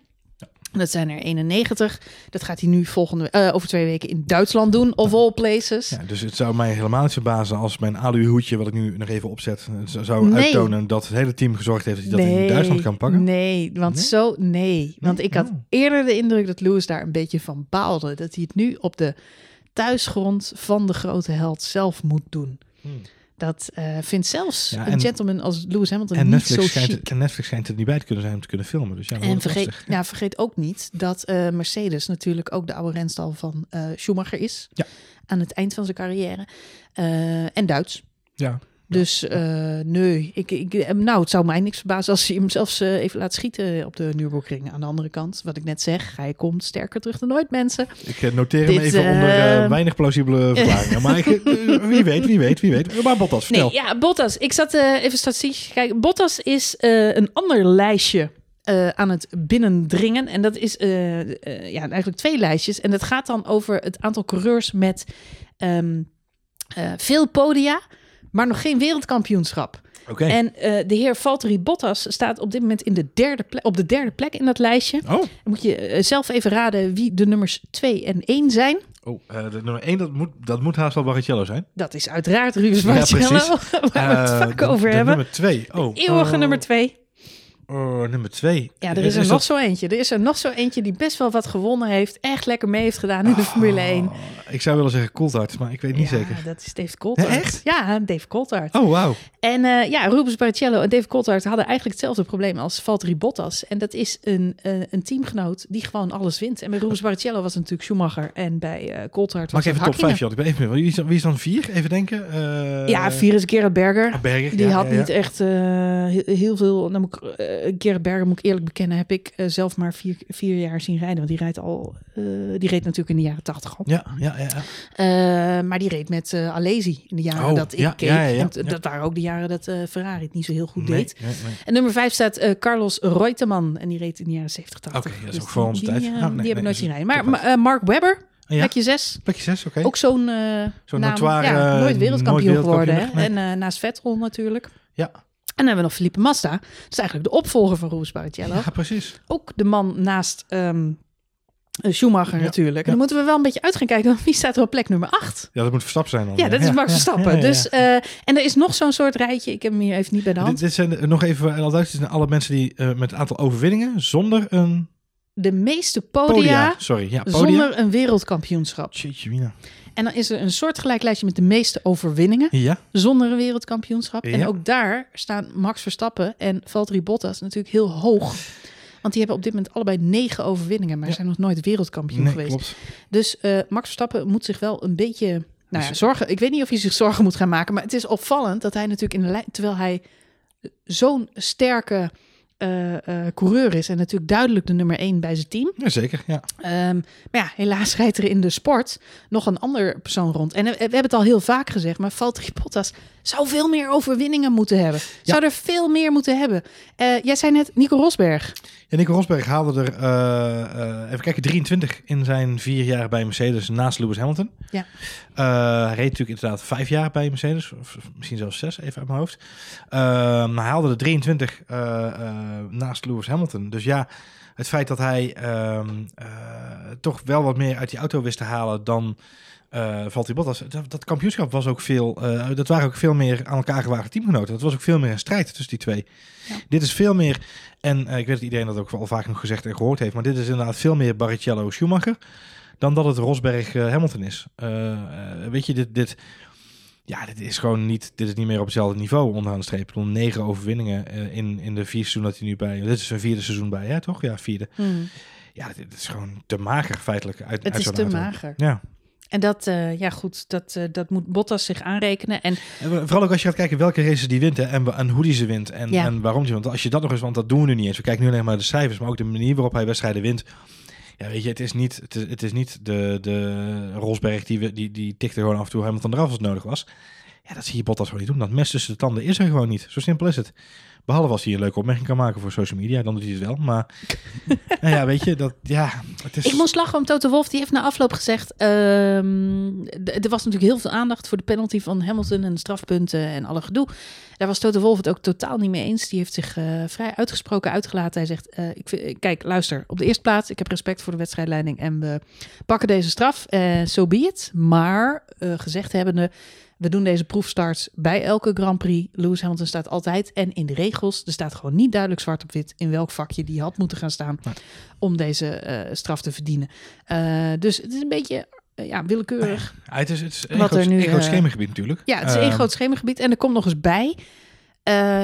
Speaker 1: Dat zijn er 91. Dat gaat hij nu volgende, eh, over twee weken in Duitsland doen, of all places.
Speaker 2: Ja, dus het zou mij helemaal niet verbazen als mijn aluhoedje, wat ik nu nog even opzet, het zou-
Speaker 1: Nee.
Speaker 2: uittonen dat het hele team gezorgd heeft dat hij dat in Duitsland kan pakken.
Speaker 1: Nee, want
Speaker 2: Nee?
Speaker 1: zo nee. Want ik had
Speaker 2: Oh.
Speaker 1: eerder de indruk dat Lewis daar een beetje van baalde. Dat hij het nu op de thuisgrond van de grote held zelf moet doen.
Speaker 2: Hmm.
Speaker 1: Dat eh, vindt zelfs
Speaker 2: Ja,
Speaker 1: een
Speaker 2: en-
Speaker 1: gentleman als Lewis Hamilton
Speaker 2: En
Speaker 1: niet
Speaker 2: Netflix,
Speaker 1: zo
Speaker 2: schijnt,
Speaker 1: chic.
Speaker 2: en Netflix schijnt er niet bij te kunnen zijn om te kunnen filmen. Dus ja,
Speaker 1: En vergeet,
Speaker 2: lastig.
Speaker 1: ja, vergeet ook niet dat eh, Mercedes natuurlijk ook de oude renstal van eh, Schumacher is.
Speaker 2: Ja.
Speaker 1: Aan het eind van zijn carrière. En Duits.
Speaker 2: Ja.
Speaker 1: Dus eh, nee, ik, ik, eh, nou, het zou mij niks verbazen als hij hem zelfs eh, even laat schieten op de Nürburgring. Aan de andere kant, wat ik net zeg, hij komt sterker terug dan ooit, mensen.
Speaker 2: Ik noteer hem even onder weinig plausibele <laughs> verklaringen. maar ik, wie weet, wie weet, wie weet. Maar Bottas, vertel.
Speaker 1: Nee, ja, Bottas. Ik zat even statistisch kijken. Bottas is een ander lijstje aan het binnendringen. En dat is ja, eigenlijk twee lijstjes. En dat gaat dan over het aantal coureurs met ehm, eh, veel podia, maar nog geen wereldkampioenschap.
Speaker 2: Oké.
Speaker 1: En eh, de heer Valtteri Bottas staat op dit moment in de derde plek, op de derde plek in dat lijstje.
Speaker 2: Oh,
Speaker 1: Dan moet je eh, zelf even raden wie de nummers 2 en 1 zijn.
Speaker 2: oh eh, de nummer 1, dat moet, dat moet haast wel Barrichello zijn.
Speaker 1: Dat is uiteraard Rubens
Speaker 2: Ja,
Speaker 1: Barrichello,
Speaker 2: precies. <laughs>
Speaker 1: waar we het vaak
Speaker 2: de-
Speaker 1: over
Speaker 2: de
Speaker 1: hebben.
Speaker 2: Nummer 2. Oh,
Speaker 1: Eeuwige
Speaker 2: oh,
Speaker 1: nummer 2.
Speaker 2: Oh, nummer 2.
Speaker 1: Ja, er is er nog zo eentje. Er is er nog zo eentje die best wel wat gewonnen heeft. Echt lekker mee heeft gedaan in de Formule 1.
Speaker 2: Ik zou willen zeggen Coulthard, maar ik weet niet
Speaker 1: ja,
Speaker 2: zeker.
Speaker 1: dat is Dave Coulthard.
Speaker 2: Ja, echt?
Speaker 1: Ja, Dave Coulthard.
Speaker 2: Oh, wauw.
Speaker 1: En eh, ja, Rubens Barrichello en Dave Coulthard hadden eigenlijk hetzelfde probleem als Valtteri Bottas. En dat is een, eh, een teamgenoot die gewoon alles wint. En bij Rubens Barrichello was het natuurlijk Schumacher. En bij eh Coulthard was
Speaker 2: Maak
Speaker 1: het
Speaker 2: even top
Speaker 1: Hakkinen.
Speaker 2: 5, Jan. Ik ben even. Wie is dan, wie is dan 4? Even denken. Eh,
Speaker 1: Ja, vier is Gerard Berger.
Speaker 2: ah, Berger.
Speaker 1: Die
Speaker 2: ja,
Speaker 1: had
Speaker 2: ja,
Speaker 1: niet echt eh, heel, veel. Nou, eh, Gerard Berger, moet ik eerlijk bekennen, heb ik eh, zelf maar vier, vier jaar zien rijden. Want die rijdt al. eh, die reed natuurlijk in de jaren tachtig al.
Speaker 2: Ja, ja, ja.
Speaker 1: maar die reed met Alesi in de jaren
Speaker 2: Oh,
Speaker 1: dat ik
Speaker 2: ja,
Speaker 1: keek.
Speaker 2: ja, ja.
Speaker 1: En dat waren ook de jaren dat Ferrari het niet zo heel goed
Speaker 2: Nee,
Speaker 1: deed.
Speaker 2: nee, nee.
Speaker 1: En nummer vijf staat Carlos Reutemann. En die reed in de jaren 70, 80.
Speaker 2: Oké, dat is
Speaker 1: Dus
Speaker 2: ook voor onze
Speaker 1: die,
Speaker 2: tijd.
Speaker 1: Die,
Speaker 2: Ah,
Speaker 1: die heb ik nooit zien rijden. Maar Mark Webber,
Speaker 2: Ja,
Speaker 1: plekje zes.
Speaker 2: plekje 6, oké.
Speaker 1: Ook zo'n eh
Speaker 2: Zo'n notoire,
Speaker 1: ja, nooit wereldkampioen
Speaker 2: nooit
Speaker 1: geworden. Hè? En naast Vettel natuurlijk.
Speaker 2: Ja.
Speaker 1: En dan hebben we nog Felipe Massa. Dat is eigenlijk de opvolger van Rubens Barrichello.
Speaker 2: Ja, precies.
Speaker 1: Ook de man naast ehm, eh, Schumacher
Speaker 2: Ja,
Speaker 1: natuurlijk. En
Speaker 2: ja.
Speaker 1: dan moeten we wel een beetje uit gaan kijken. want Wie staat er op plek nummer 8?
Speaker 2: Ja, dat moet Verstappen zijn dan.
Speaker 1: Ja, dat is Max Verstappen. Dus, eh, en er is nog zo'n soort rijtje. Ik heb hem hier even niet bij de hand.
Speaker 2: Dit, dit zijn nog even al duidelijk. Zijn alle mensen die eh, met het aantal overwinningen zonder een
Speaker 1: de meeste podia,
Speaker 2: Podia, sorry. Ja, podia.
Speaker 1: zonder een wereldkampioenschap.
Speaker 2: Mina.
Speaker 1: En dan is er een soortgelijk lijstje met de meeste overwinningen
Speaker 2: Ja,
Speaker 1: zonder een wereldkampioenschap. En ook daar staan Max Verstappen en Valtteri Bottas natuurlijk heel hoog. Want die hebben op dit moment allebei negen overwinningen, maar
Speaker 2: Ja.
Speaker 1: zijn nog nooit wereldkampioen
Speaker 2: nee,
Speaker 1: geweest.
Speaker 2: klopt.
Speaker 1: Dus eh, Max Verstappen moet zich wel een beetje nou ja,
Speaker 2: Dus-
Speaker 1: zorgen. Ik weet niet of hij zich zorgen moet gaan maken, maar het is opvallend dat hij natuurlijk in de lijn, terwijl hij zo'n sterke eh, coureur is en natuurlijk duidelijk de nummer één bij zijn team.
Speaker 2: Ja, zeker, ja.
Speaker 1: Ehm, maar ja, helaas rijdt er in de sport nog een ander persoon rond. En eh, we hebben het al heel vaak gezegd, maar Valtteri Bottas zou veel meer overwinningen moeten hebben. Zou er veel meer moeten hebben. Jij zei net Nico Rosberg.
Speaker 2: Ja, Nico Rosberg haalde er, eh, eh, even kijken, 23 in zijn vier jaar bij Mercedes naast Lewis Hamilton.
Speaker 1: Ja.
Speaker 2: Eh, hij reed natuurlijk inderdaad vijf jaar bij Mercedes, of misschien zelfs zes, even uit mijn hoofd. Maar hij haalde er 23 eh, eh, naast Lewis Hamilton. Dus ja, het feit dat hij ehm, eh, toch wel wat meer uit die auto wist te halen dan eh Valtteri Bottas. Dat, dat kampioenschap was ook veel, eh, dat waren ook veel meer aan elkaar gewaagde teamgenoten. Dat was ook veel meer een strijd tussen die twee.
Speaker 1: Ja.
Speaker 2: Dit is veel meer, en eh, ik weet dat iedereen dat ook al vaak nog gezegd en gehoord heeft, maar dit is inderdaad veel meer Barrichello Schumacher dan dat het Rosberg eh, Hamilton is. Weet je, dit, dit, ja, dit is gewoon niet, dit is niet meer op hetzelfde niveau onderaan de streep. Negen overwinningen in, in de vier seizoen dat hij nu bij, dit is zijn vierde seizoen bij, hè, toch? Ja, vierde. Ja, dit, is gewoon te mager feitelijk uit,
Speaker 1: Het
Speaker 2: uit
Speaker 1: is te
Speaker 2: auto.
Speaker 1: mager.
Speaker 2: Ja.
Speaker 1: En dat, eh, ja goed, dat, eh, dat moet Bottas zich aanrekenen. En
Speaker 2: En vooral ook als je gaat kijken welke races die wint hè, en, en hoe die ze wint en,
Speaker 1: Ja.
Speaker 2: en waarom die. Want als je dat nog eens, want dat doen we nu niet eens. We kijken nu alleen maar naar de cijfers, maar ook de manier waarop hij wedstrijden wint. Ja, weet je, het is niet, het is, het is niet de, de Rosberg die, die, die tikte gewoon af en toe Hamilton eraf als het nodig was. Ja, dat zie je Bottas gewoon niet doen. Dat mes tussen de tanden is er gewoon niet. Zo simpel is het. Behalve als hij een leuke opmerking kan maken voor social media, dan doet hij het wel. Maar <laughs> nou ja, weet je, dat, ja, het is...
Speaker 1: ik moest lachen om Toto Wolff. Die heeft na afloop gezegd... ehm, er was natuurlijk heel veel aandacht voor de penalty van Hamilton... en de strafpunten en alle gedoe. Daar was Toto Wolff het ook totaal niet mee eens. Die heeft zich eh, vrij uitgesproken uitgelaten. Hij zegt, eh, ik kijk, luister. Op de eerste plaats, ik heb respect voor de wedstrijdleiding... en we pakken deze straf. Eh so be it. Maar gezegd hebbende... We doen deze proefstarts bij elke Grand Prix. Lewis Hamilton staat altijd. En in de regels, er staat gewoon niet duidelijk zwart op wit in welk vakje die had moeten gaan staan om deze eh, straf te verdienen. Eh, dus het is een beetje eh, ja, willekeurig.
Speaker 2: Ja, het is, het is een
Speaker 1: Wat
Speaker 2: groot,
Speaker 1: er nu,
Speaker 2: een groot schemergebied natuurlijk.
Speaker 1: Ja, het is één
Speaker 2: Ehm,
Speaker 1: groot schemergebied. En er komt nog eens bij.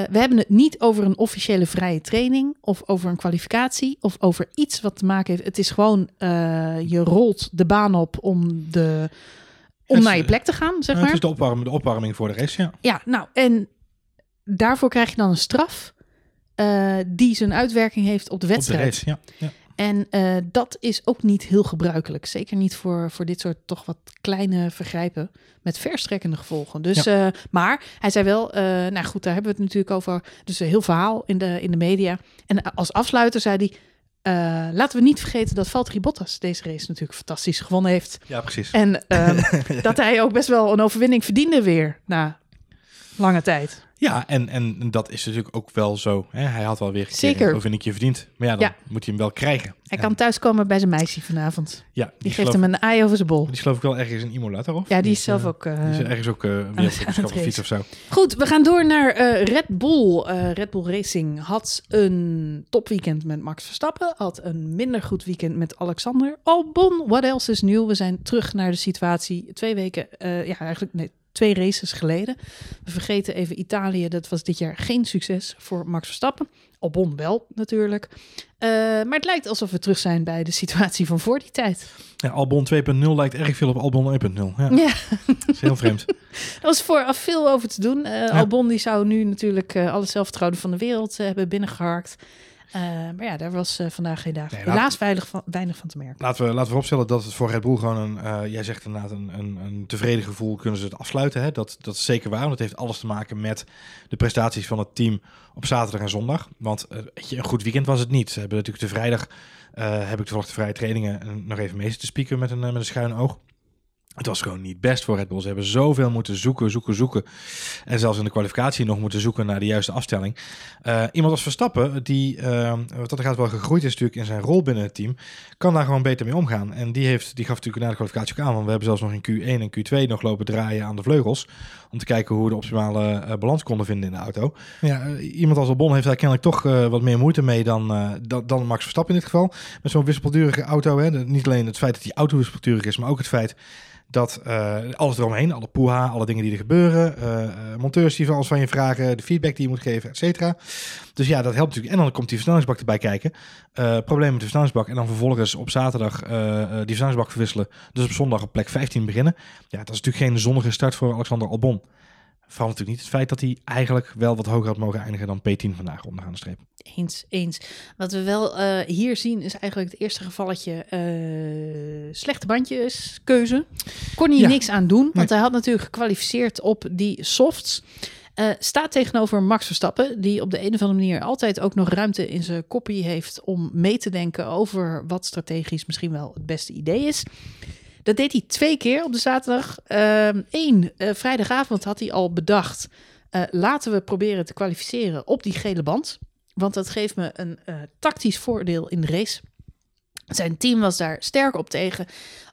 Speaker 1: we hebben het niet over een officiële vrije training of over een kwalificatie of over iets wat te maken heeft. Het is gewoon je rolt de baan op om, de, om
Speaker 2: Het
Speaker 1: naar je plek te gaan, zeg
Speaker 2: het
Speaker 1: maar.
Speaker 2: is de, opwarming, de opwarming voor de race, ja.
Speaker 1: Ja, nou, en daarvoor krijg je dan een straf eh, die zijn uitwerking heeft op de
Speaker 2: Op de
Speaker 1: wedstrijd.
Speaker 2: race, ja. ja.
Speaker 1: En eh, dat is ook niet heel gebruikelijk. Zeker niet voor, voor dit soort toch wat kleine vergrijpen met verstrekkende gevolgen. Dus, eh, maar hij zei wel, eh, nou goed, daar hebben we het natuurlijk over. Dus een heel verhaal in de, in de media. En als afsluiter zei hij, eh, laten we niet vergeten dat Valtteri Bottas deze race natuurlijk fantastisch gewonnen heeft.
Speaker 2: Ja, precies.
Speaker 1: En ehm, <laughs> dat hij ook best wel een overwinning verdiende weer na lange tijd.
Speaker 2: Ja, en, en dat is natuurlijk ook wel zo. Hè? Hij had wel weer
Speaker 1: Zeker.
Speaker 2: een overwinning verdiend. Maar ja, dan
Speaker 1: Ja.
Speaker 2: moet hij hem wel krijgen.
Speaker 1: Hij
Speaker 2: En-
Speaker 1: kan thuiskomen bij zijn meisje vanavond.
Speaker 2: ja,
Speaker 1: Die,
Speaker 2: die,
Speaker 1: geeft
Speaker 2: geloof,
Speaker 1: hem een ei over zijn bol.
Speaker 2: die geloof ik wel ergens in Imola, toch? Of?
Speaker 1: Ja, die is
Speaker 2: eh,
Speaker 1: zelf ook... eh,
Speaker 2: Die is ergens ook uh, wereldkampioenschap op
Speaker 1: racen.
Speaker 2: fiets of zo.
Speaker 1: Goed, we gaan door naar eh, Red Bull. Eh, Red Bull Racing had een topweekend met Max Verstappen. Had een minder goed weekend met Alexander Albon. What else is nieuw? We zijn terug naar de situatie twee weken, eh, ja eigenlijk nee, twee races geleden. We vergeten even Italië. Dat was dit jaar geen succes voor Max Verstappen. Albon wel natuurlijk. Eh, maar het lijkt alsof we terug zijn bij de situatie van voor die tijd.
Speaker 2: Ja, Albon 2.0 lijkt erg veel op Albon 1.0. Ja,
Speaker 1: Ja.
Speaker 2: dat is heel vreemd. <laughs>
Speaker 1: Er was vooraf veel over te doen. Eh, Albon die zou nu natuurlijk eh alle zelfvertrouwen van de wereld hebben binnengeharkt. Eh, maar ja, daar was eh, vandaag geen dag.
Speaker 2: Nee,
Speaker 1: Helaas weinig van, weinig van te merken.
Speaker 2: Laten we, laten we vooropstellen dat het voor Red Bull gewoon een, eh, jij zegt inderdaad, een, een, een tevreden gevoel kunnen ze het afsluiten. Hè? Dat, dat is zeker waar, want het heeft alles te maken met de prestaties van het team op zaterdag en zondag. Want je, een goed weekend was het niet. Ze hebben natuurlijk de vrijdag, heb ik toevallig de vrije trainingen nog even mee te spieken met een, met een schuin oog. Het was gewoon niet best voor Red Bull. Ze hebben zoveel moeten zoeken, zoeken, zoeken. En zelfs in de kwalificatie nog moeten zoeken naar de juiste afstelling. Uh, iemand als Verstappen, die uh, wat dat gaat wel gegroeid is natuurlijk in zijn rol binnen het team, kan daar gewoon beter mee omgaan. En die, heeft, die gaf natuurlijk na de kwalificatie ook aan. Want we hebben zelfs nog in Q1 en Q2 nog lopen draaien aan de vleugels. Om te kijken hoe we de optimale uh, balans konden vinden in de auto. Ja, iemand als Albon heeft daar kennelijk toch wat meer moeite mee dan, dan, dan Max Verstappen in dit geval. Met zo'n wispelturige auto. Hè. Niet alleen het feit dat die auto wispelturig is, maar ook het feit dat uh, alles eromheen, alle poeha, alle dingen die er gebeuren, uh, monteurs die van alles van je vragen, de feedback die je moet geven, et cetera. Dus ja, dat helpt natuurlijk. En dan komt die versnellingsbak erbij kijken. probleem met de versnellingsbak. En dan vervolgens op zaterdag die versnellingsbak verwisselen. Dus op zondag op plek 15 beginnen. Ja, dat is natuurlijk geen zonnige start voor Alexander Albon. Vooral natuurlijk niet het feit dat hij eigenlijk wel wat hoger had mogen eindigen dan P10 vandaag onderaan de streep.
Speaker 1: Eens, eens. Wat we wel uh, hier zien is eigenlijk het eerste gevalletje uh, slechte bandjes keuze. Kon hij ja. niks aan doen, want nee. hij had natuurlijk gekwalificeerd op die softs. Uh, staat tegenover Max Verstappen, die op de een of andere manier altijd ook nog ruimte in zijn kopie heeft om mee te denken over wat strategisch misschien wel het beste idee is. Dat deed hij twee keer op de zaterdag. Eén, uh, vrijdagavond had hij al bedacht. Uh, laten we proberen te kwalificeren op die gele band. Want dat geeft me een uh, tactisch voordeel in de race. Zijn team was daar sterk op tegen,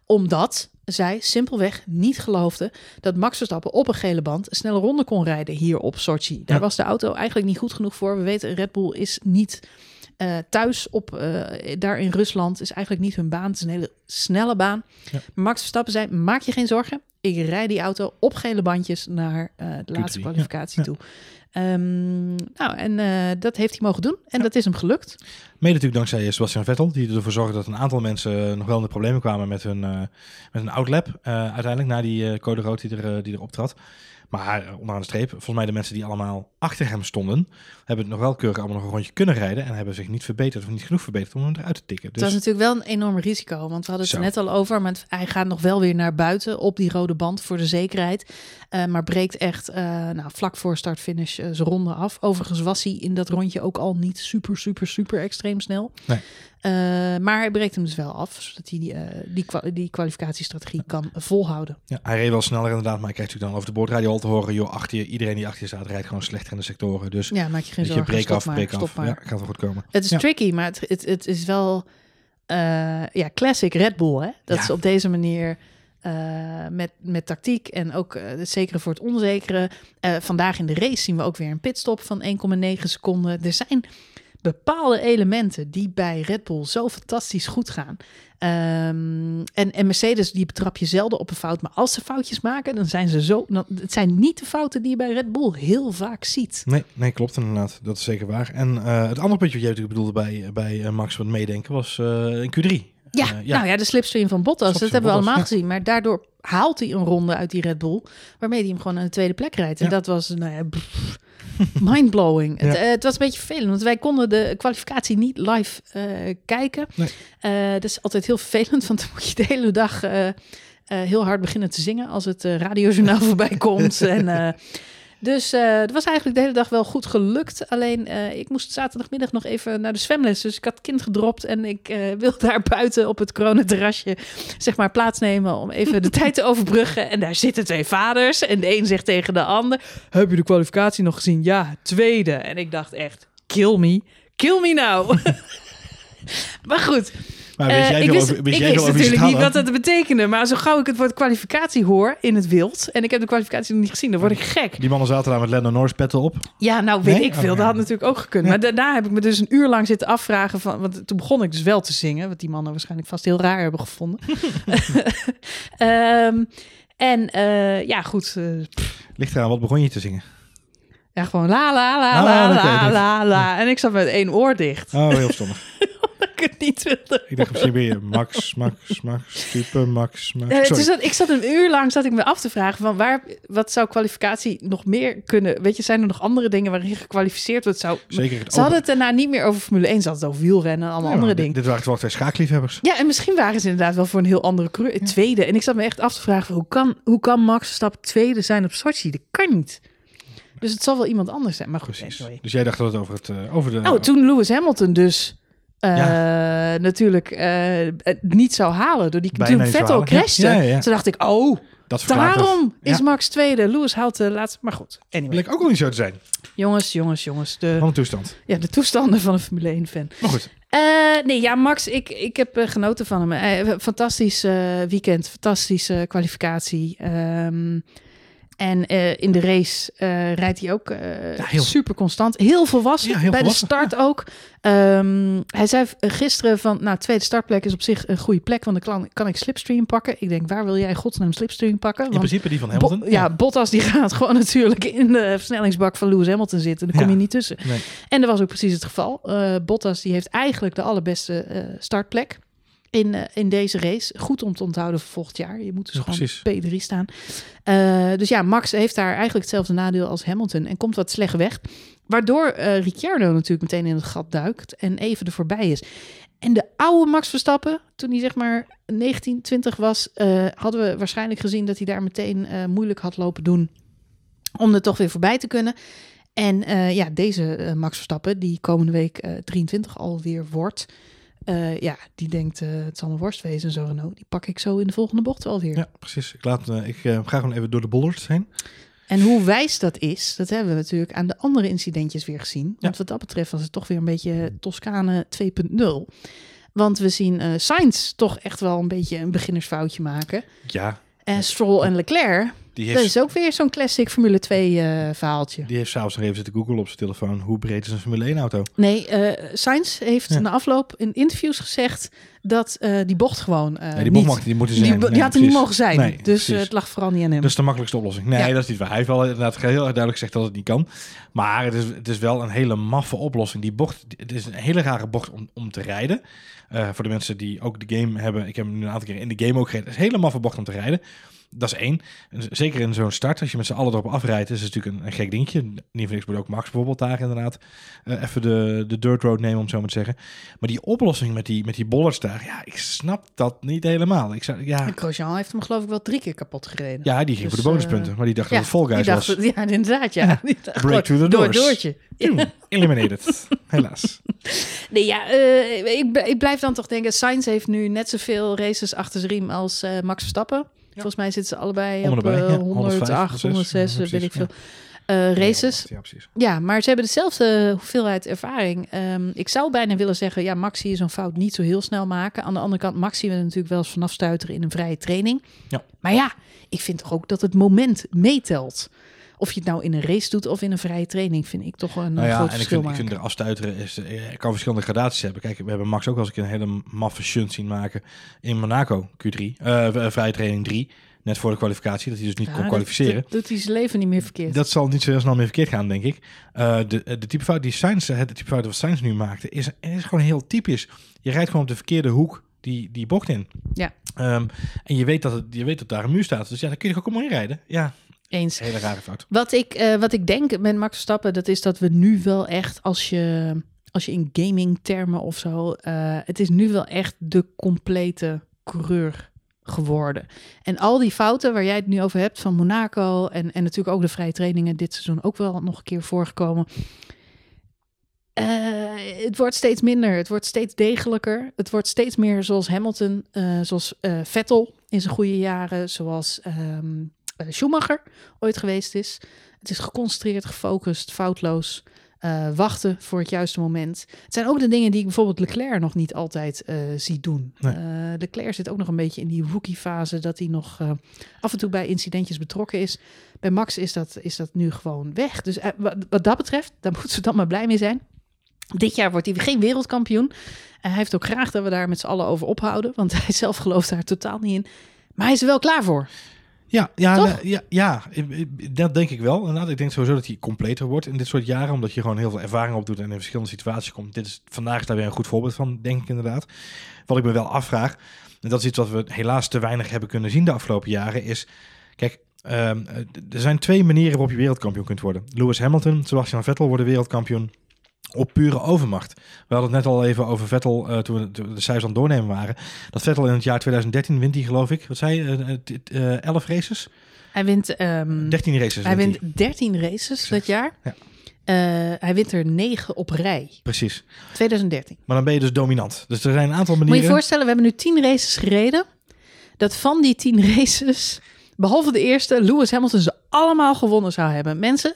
Speaker 1: omdat zij simpelweg niet geloofden dat Max Verstappen op een gele band een snelle ronde kon rijden hier op Sochi. Daar ja. was de auto eigenlijk niet goed genoeg voor. We weten, Red Bull is niet uh, thuis op, uh, daar in Rusland is eigenlijk niet hun baan. Het is een hele snelle baan. Ja. Max Verstappen zei, maak je geen zorgen. Ik rijd die auto op gele bandjes naar uh, de Q3, laatste kwalificatie ja. toe. Um, nou, en dat heeft hij mogen doen. En dat is hem gelukt.
Speaker 2: Mede natuurlijk dankzij Sebastian Vettel, die ervoor zorgde dat een aantal mensen nog wel in de problemen kwamen met hun, met hun outlap. uiteindelijk, na die code rood die er, die er optrad. Maar onderaan de streep, volgens mij de mensen die allemaal achter hem stonden, hebben het nog wel keurig allemaal nog een rondje kunnen rijden en hebben zich niet verbeterd of niet genoeg verbeterd om hem eruit te tikken.
Speaker 1: Dus... Dat is natuurlijk wel een enorm risico, want we hadden het er net al over, maar hij gaat nog wel weer naar buiten op die rode band voor de zekerheid, uh, maar breekt echt uh, nou, vlak voor start-finish uh, zijn ronde af. Overigens was hij in dat rondje ook al niet super, super, super extreem snel.
Speaker 2: Nee.
Speaker 1: Uh, maar hij breekt hem dus wel af, zodat hij die, uh, die, kwa die kwalificatiestrategie kan volhouden.
Speaker 2: Ja, hij reed wel sneller inderdaad, maar hij krijgt natuurlijk dan over de boordradio al te horen, joh, achter je, iedereen die achter je staat rijdt gewoon slechter in de sectoren. Dus
Speaker 1: ja, maak je geen zorgen.
Speaker 2: Je breek af,
Speaker 1: maar,
Speaker 2: breek
Speaker 1: stop
Speaker 2: af.
Speaker 1: Maar.
Speaker 2: Ja, gaat wel goed komen.
Speaker 1: Het is
Speaker 2: ja.
Speaker 1: tricky, maar het, het, het is wel uh, ja, classic Red Bull. Hè? Dat
Speaker 2: Ja.
Speaker 1: is op deze manier uh, met, met tactiek en ook uh, het zekere voor het onzekere. Vandaag in de race zien we ook weer een pitstop van 1,9 seconden. Er zijn bepaalde elementen die bij Red Bull zo fantastisch goed gaan. Um, en, en Mercedes, die betrap je zelden op een fout. Maar als ze foutjes maken, dan zijn ze zo... Dan, het zijn niet de fouten die je bij Red Bull heel vaak ziet.
Speaker 2: Nee, nee klopt inderdaad. Dat is zeker waar. En uh, het andere puntje wat jij natuurlijk bedoelde bij, bij uh, Max wat meedenken was uh, in Q3.
Speaker 1: Ja,
Speaker 2: Uh,
Speaker 1: nou ja, de slipstream van Bottas, dat hebben we allemaal
Speaker 2: ja.
Speaker 1: gezien. Maar daardoor haalt hij een ronde uit die Red Bull, waarmee hij hem gewoon aan de tweede plek rijdt. En
Speaker 2: Ja.
Speaker 1: dat was, nou ja, pff, mindblowing.
Speaker 2: Ja.
Speaker 1: Het, eh, het was een beetje vervelend, want wij konden de kwalificatie niet live eh, kijken.
Speaker 2: Nee.
Speaker 1: Eh, dat is altijd heel vervelend, want dan moet je de hele dag eh, eh, heel hard beginnen te zingen als het eh, radiojournaal <laughs> voorbij komt. en, eh, dus eh, het was eigenlijk de hele dag wel goed gelukt. Alleen eh, ik moest zaterdagmiddag nog even naar de zwemles. Dus ik had kind gedropt en ik eh, wilde daar <laughs> buiten op het coronaterrasje zeg maar plaatsnemen om even de <laughs> tijd te overbruggen. En daar zitten twee vaders en de een zegt tegen de ander: Heb je de kwalificatie nog gezien? Ja, tweede. En ik dacht echt: Kill me, kill me now. <laughs> maar goed,
Speaker 2: Maar weet
Speaker 1: eh,
Speaker 2: jij
Speaker 1: ik
Speaker 2: veel
Speaker 1: wist,
Speaker 2: over, weet
Speaker 1: ik
Speaker 2: jij
Speaker 1: wist natuurlijk niet wat dat betekende. Maar zo gauw ik het woord kwalificatie hoor in het wild... en ik heb de kwalificatie nog niet gezien, dan word ik gek.
Speaker 2: Die mannen zaten daar met Lando Norris petten op.
Speaker 1: Ja, nou weet
Speaker 2: Nee?
Speaker 1: ik veel.
Speaker 2: Oh,
Speaker 1: Dat had natuurlijk ook gekund.
Speaker 2: Ja.
Speaker 1: Maar daarna heb ik me dus een uur lang zitten afvragen... Van, want toen begon ik dus wel te zingen... wat die mannen waarschijnlijk vast heel raar hebben gevonden. <laughs> <laughs> Ehm, en eh, ja, goed... eh,
Speaker 2: Ligt eraan, wat begon je te zingen?
Speaker 1: ja, gewoon la la la
Speaker 2: Ah,
Speaker 1: la la
Speaker 2: dat-
Speaker 1: la la. En ik zat met één oor dicht.
Speaker 2: Oh, heel stomig. <laughs>
Speaker 1: Ik het niet wilde
Speaker 2: Ik dacht misschien weer Max, Max, Max, super Max, Max.
Speaker 1: Ja, het
Speaker 2: Sorry.
Speaker 1: is dat, ik zat een uur lang zat ik me af te vragen van waar, wat zou kwalificatie nog meer kunnen? Weet je, zijn er nog andere dingen waarin je gekwalificeerd wordt? Zou,
Speaker 2: Zeker het
Speaker 1: ze hadden het daarna niet meer over Formule 1, ze hadden het over wielrennen en allemaal
Speaker 2: Ja,
Speaker 1: andere dingen.
Speaker 2: Dit waren toch twee schaakliefhebbers.
Speaker 1: Ja, en misschien waren ze inderdaad wel voor een heel andere. Tweede. En ik zat me echt af te vragen, hoe kan, hoe kan Max Verstappen tweede zijn op Sochi? Dat kan niet. Dus het zal wel iemand anders zijn. Maar goed,
Speaker 2: Precies.
Speaker 1: anyway.
Speaker 2: Dus jij dacht dat het over het... eh, over de,
Speaker 1: Oh, toen Lewis Hamilton dus eh, natuurlijk eh, niet zou halen. Door die
Speaker 2: Bijna
Speaker 1: toen Vettel crashte.
Speaker 2: ja, ja.
Speaker 1: Toen dacht ik, oh,
Speaker 2: Dat
Speaker 1: daarom
Speaker 2: het.
Speaker 1: is. Max tweede. Lewis haalt de laatste. Maar goed, anyway.
Speaker 2: Bleek ook al niet zo te zijn.
Speaker 1: Jongens, jongens, jongens. De,
Speaker 2: Van de toestand.
Speaker 1: ja, de toestanden van een Formule 1 fan.
Speaker 2: Maar goed.
Speaker 1: Eh, nee, ja, Max, ik, ik heb genoten van hem. Fantastisch weekend, fantastische kwalificatie. Ehm, en eh, in de race eh, rijdt hij ook eh,
Speaker 2: Ja, heel-
Speaker 1: super constant. Heel volwassen,
Speaker 2: Ja, heel
Speaker 1: bij
Speaker 2: volwassen,
Speaker 1: de start ook. Ehm, hij zei gisteren van, nou, tweede startplek is op zich een goede plek, want dan kan, kan ik slipstream pakken. Ik denk, waar wil jij in godsnaam slipstream pakken?
Speaker 2: In
Speaker 1: Want
Speaker 2: principe die van
Speaker 1: Bo-
Speaker 2: Hamilton.
Speaker 1: ja, Bottas die <laughs> gaat gewoon natuurlijk in de versnellingsbak van Lewis Hamilton zitten. Daar kom je niet tussen.
Speaker 2: Nee.
Speaker 1: En dat was ook precies het geval. Bottas die heeft eigenlijk de allerbeste startplek in, eh, in deze race. Goed om te onthouden voor volgend jaar. Je moet dus gewoon
Speaker 2: precies.
Speaker 1: P3 staan. Eh, dus ja, Max heeft daar eigenlijk hetzelfde nadeel als Hamilton en komt wat slecht weg. Waardoor eh Ricciardo natuurlijk meteen in het gat duikt en even er voorbij is. En de oude Max Verstappen, toen hij zeg maar 19, 20 was, hadden we waarschijnlijk gezien dat hij daar meteen moeilijk had lopen doen om er toch weer voorbij te kunnen. En ja, deze Max Verstappen, die komende week eh 23 alweer wordt, eh, ja, die denkt eh, het zal een worst wezen, zo Renault. Die pak ik zo in de volgende bocht wel weer.
Speaker 2: Ja, precies. Ik, laat, eh, ik ga gewoon even door de bollers heen.
Speaker 1: En hoe wijs dat is, dat hebben we natuurlijk aan de andere incidentjes weer gezien. Want wat dat betreft was het toch weer een beetje Toscane 2.0. Want we zien Sainz toch echt wel een beetje een beginnersfoutje maken.
Speaker 2: Ja,
Speaker 1: En Stroll en Leclerc,
Speaker 2: die
Speaker 1: dat
Speaker 2: heeft,
Speaker 1: is ook weer zo'n classic Formule 2 eh, verhaaltje.
Speaker 2: die heeft s'avonds nog even zitten googlen op zijn telefoon. Hoe breed is een Formule 1 auto?
Speaker 1: Nee, eh Sainz heeft
Speaker 2: Ja.
Speaker 1: na afloop in interviews gezegd dat eh, die bocht gewoon
Speaker 2: Nee, die
Speaker 1: niet...
Speaker 2: bocht mag die moeten
Speaker 1: die,
Speaker 2: zijn.
Speaker 1: die
Speaker 2: Nee,
Speaker 1: had er niet mogen zijn.
Speaker 2: Nee,
Speaker 1: dus het lag vooral niet aan hem.
Speaker 2: Dat is de makkelijkste oplossing. Nee,
Speaker 1: Ja.
Speaker 2: dat is niet waar. Hij heeft wel inderdaad heel duidelijk gezegd dat het niet kan. Maar het is, het is wel een hele maffe oplossing. Die bocht, het is een hele rare bocht om, om te rijden. Eh, voor de mensen die ook de game hebben. Ik heb hem nu een aantal keer in de game ook gereden. Het is een hele maffe bocht om te rijden. Dat is één. Zeker in zo'n start, als je met z'n allen erop afrijdt, is het natuurlijk een, een gek dingetje. Niet voor niks moet ook Max bijvoorbeeld daar inderdaad eh, even de, de dirt road nemen, om het zo maar te zeggen. Maar die oplossing met die, met die bollers daar, ja, ik snap dat niet helemaal. Ik zou, ja,
Speaker 1: En Grosjean heeft hem geloof ik wel drie keer kapot gereden.
Speaker 2: ja, die ging
Speaker 1: Dus,
Speaker 2: voor de bonuspunten.
Speaker 1: eh,
Speaker 2: maar die dacht
Speaker 1: Ja,
Speaker 2: dat het
Speaker 1: dacht,
Speaker 2: was.
Speaker 1: Ja, inderdaad, ja. Die dacht
Speaker 2: Break through the
Speaker 1: door
Speaker 2: doors.
Speaker 1: doortje. <laughs>
Speaker 2: Toen, eliminated. <laughs> Helaas.
Speaker 1: Nee, ja, eh, ik, ik blijf dan toch denken, Sainz heeft nu net zoveel races achter zijn riem als Max Verstappen. Volgens mij zitten ze allebei op
Speaker 2: ja.
Speaker 1: 108,
Speaker 2: 105,
Speaker 1: 106,
Speaker 2: ja,
Speaker 1: weet ik veel. eh, races.
Speaker 2: Ja,
Speaker 1: maar ze hebben dezelfde hoeveelheid ervaring. Ehm, ik zou bijna willen zeggen, ja, Max zie je zo'n fout niet zo heel snel maken. Aan de andere kant, Max zien we natuurlijk wel eens vanaf stuiteren in een vrije training.
Speaker 2: Ja.
Speaker 1: Maar ja, ik vind toch ook dat het moment meetelt. Of je het nou in een race doet of in een vrije training, vind ik toch een
Speaker 2: Nou ja,
Speaker 1: groot
Speaker 2: en ik
Speaker 1: verschil
Speaker 2: vind, ik
Speaker 1: maken.
Speaker 2: vind er afstuiteren is, eh, kan verschillende gradaties hebben. Kijk, we hebben Max ook wel eens een hele maffe shunt zien maken in Monaco Q3, eh vrije training 3, net voor de kwalificatie, dat hij dus niet
Speaker 1: Ja,
Speaker 2: kon kwalificeren.
Speaker 1: Dat, doet hij zijn leven niet meer verkeerd.
Speaker 2: Dat zal niet zo heel snel meer verkeerd gaan, denk ik. Eh, de, de type fout die Sainz, het type fout wat Sainz nu maakte, is, is gewoon heel typisch. Je rijdt gewoon op de verkeerde hoek die, die bocht in.
Speaker 1: Ja.
Speaker 2: Ehm, en je weet, dat het, je weet dat daar een muur staat. Dus ja, dan kun je ook om inrijden. Ja,
Speaker 1: Eens.
Speaker 2: hele rare fout.
Speaker 1: Wat ik, eh, wat ik denk met Max Verstappen, dat is dat we nu wel echt, als je, als je in gaming termen of zo, eh, het is nu wel echt de complete coureur geworden. En al die fouten waar jij het nu over hebt van Monaco en, en natuurlijk ook de vrije trainingen dit seizoen ook wel nog een keer voorgekomen. Eh, het wordt steeds minder, het wordt steeds degelijker. Het wordt steeds meer zoals Hamilton, zoals Vettel in zijn goede jaren, zoals ehm, eh, Schumacher ooit geweest is. Het is geconcentreerd, gefocust, foutloos. eh, wachten voor het juiste moment. Het zijn ook de dingen die ik bijvoorbeeld Leclerc nog niet altijd eh, zie doen.
Speaker 2: Nee.
Speaker 1: Eh, Leclerc zit ook nog een beetje in die rookie-fase... dat hij nog eh, af en toe bij incidentjes betrokken is. Bij Max is dat, is dat nu gewoon weg. Dus eh, wat, wat dat betreft, daar <laughs> moeten ze dan maar blij mee zijn. Dit jaar wordt hij weer geen wereldkampioen. En hij heeft ook graag dat we daar met z'n allen over ophouden. Want <laughs> hij zelf gelooft daar totaal niet in. Maar hij is er wel klaar voor.
Speaker 2: Ja, ja,
Speaker 1: Toch?
Speaker 2: ja, ja, dat denk ik wel. Inderdaad, ik denk sowieso dat hij completer wordt in dit soort jaren, omdat je gewoon heel veel ervaring opdoet en in verschillende situaties komt. Dit is vandaag daar weer een goed voorbeeld van, denk ik inderdaad. Wat ik me wel afvraag, en dat is iets wat we helaas te weinig hebben kunnen zien de afgelopen jaren, is, kijk, ehm, eh, er zijn twee manieren waarop je wereldkampioen kunt worden. Lewis Hamilton, Sebastian Vettel worden wereldkampioen op pure overmacht. We hadden het net al even over Vettel eh, toen we toen we de cijfers aan het doornemen waren. Dat Vettel in het jaar 2013 wint hij geloof ik, wat zei je, eh, eh, t- eh, 11 races?
Speaker 1: Hij wint, ehm,
Speaker 2: 13 races.
Speaker 1: hij
Speaker 2: wint
Speaker 1: wint 13 races dat jaar.
Speaker 2: Ja.
Speaker 1: Hij wint er negen op rij.
Speaker 2: Precies.
Speaker 1: 2013.
Speaker 2: Maar dan ben je dus dominant. Dus er zijn een aantal
Speaker 1: Moet
Speaker 2: manieren.
Speaker 1: je je voorstellen, we hebben nu tien races gereden. Dat van die tien <laughs> races, behalve de eerste, Lewis Hamilton ze allemaal gewonnen zou hebben. Mensen,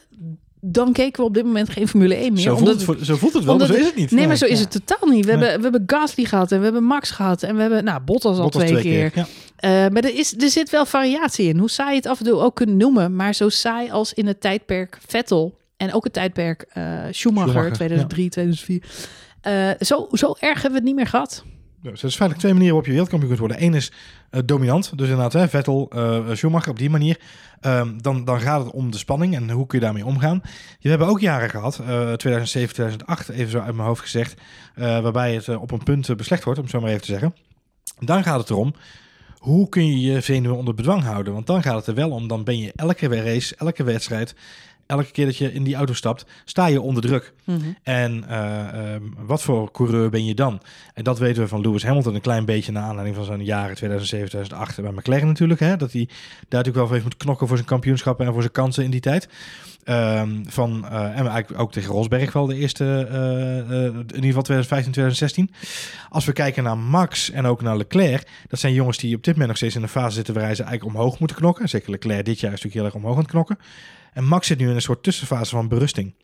Speaker 1: dan keken we op dit moment geen Formule 1 meer.
Speaker 2: zo,
Speaker 1: omdat
Speaker 2: voelt het, zo voelt het wel, maar zo is het niet.
Speaker 1: Nee, maar zo is
Speaker 2: Ja.
Speaker 1: het totaal niet. We,
Speaker 2: Nee.
Speaker 1: hebben, we hebben Gasly gehad en we hebben Max gehad. En we hebben, nou, Bottas al
Speaker 2: Bottas
Speaker 1: twee, keer.
Speaker 2: Ja.
Speaker 1: Eh, maar er, is, er zit wel variatie in. Hoe saai je het af en toe ook kunt noemen. Maar zo saai als in het tijdperk Vettel. En ook het tijdperk eh, Schumacher,
Speaker 2: Schumacher,
Speaker 1: 2003, 2004. Eh, zo, zo erg hebben we het niet meer gehad.
Speaker 2: Dus er zijn feitelijk twee manieren waarop je wereldkampioen kunt worden. Eén is eh, dominant, dus inderdaad Vettel, eh, Schumacher op die manier. Ehm, dan, dan gaat het om de spanning en hoe kun je daarmee omgaan. Je hebben ook jaren gehad, eh 2007, 2008, even zo uit mijn hoofd gezegd, eh, waarbij het eh, op een punt eh, beslecht wordt, om het zo maar even te zeggen. Dan gaat het erom, hoe kun je je zenuwen onder bedwang houden? Want dan gaat het er wel om, dan ben je elke race, elke wedstrijd, elke keer dat je in die auto stapt, sta je onder druk. En eh, ehm, wat voor coureur ben je dan? En dat weten we van Lewis Hamilton een klein beetje naar aanleiding van zijn jaren 2007, 2008 bij McLaren natuurlijk. Hè? Dat hij daar natuurlijk wel heeft moeten knokken voor zijn kampioenschappen en voor zijn kansen in die tijd. Ehm, van, eh, en eigenlijk ook tegen Rosberg wel de eerste, eh, in ieder geval 2015, 2016. Als we kijken naar Max en ook naar Leclerc, dat zijn jongens die op dit moment nog steeds in een fase zitten waarin ze eigenlijk omhoog moeten knokken. Zeker Leclerc dit jaar is natuurlijk heel erg omhoog aan het knokken. En Max zit nu in een soort tussenfase van berusting.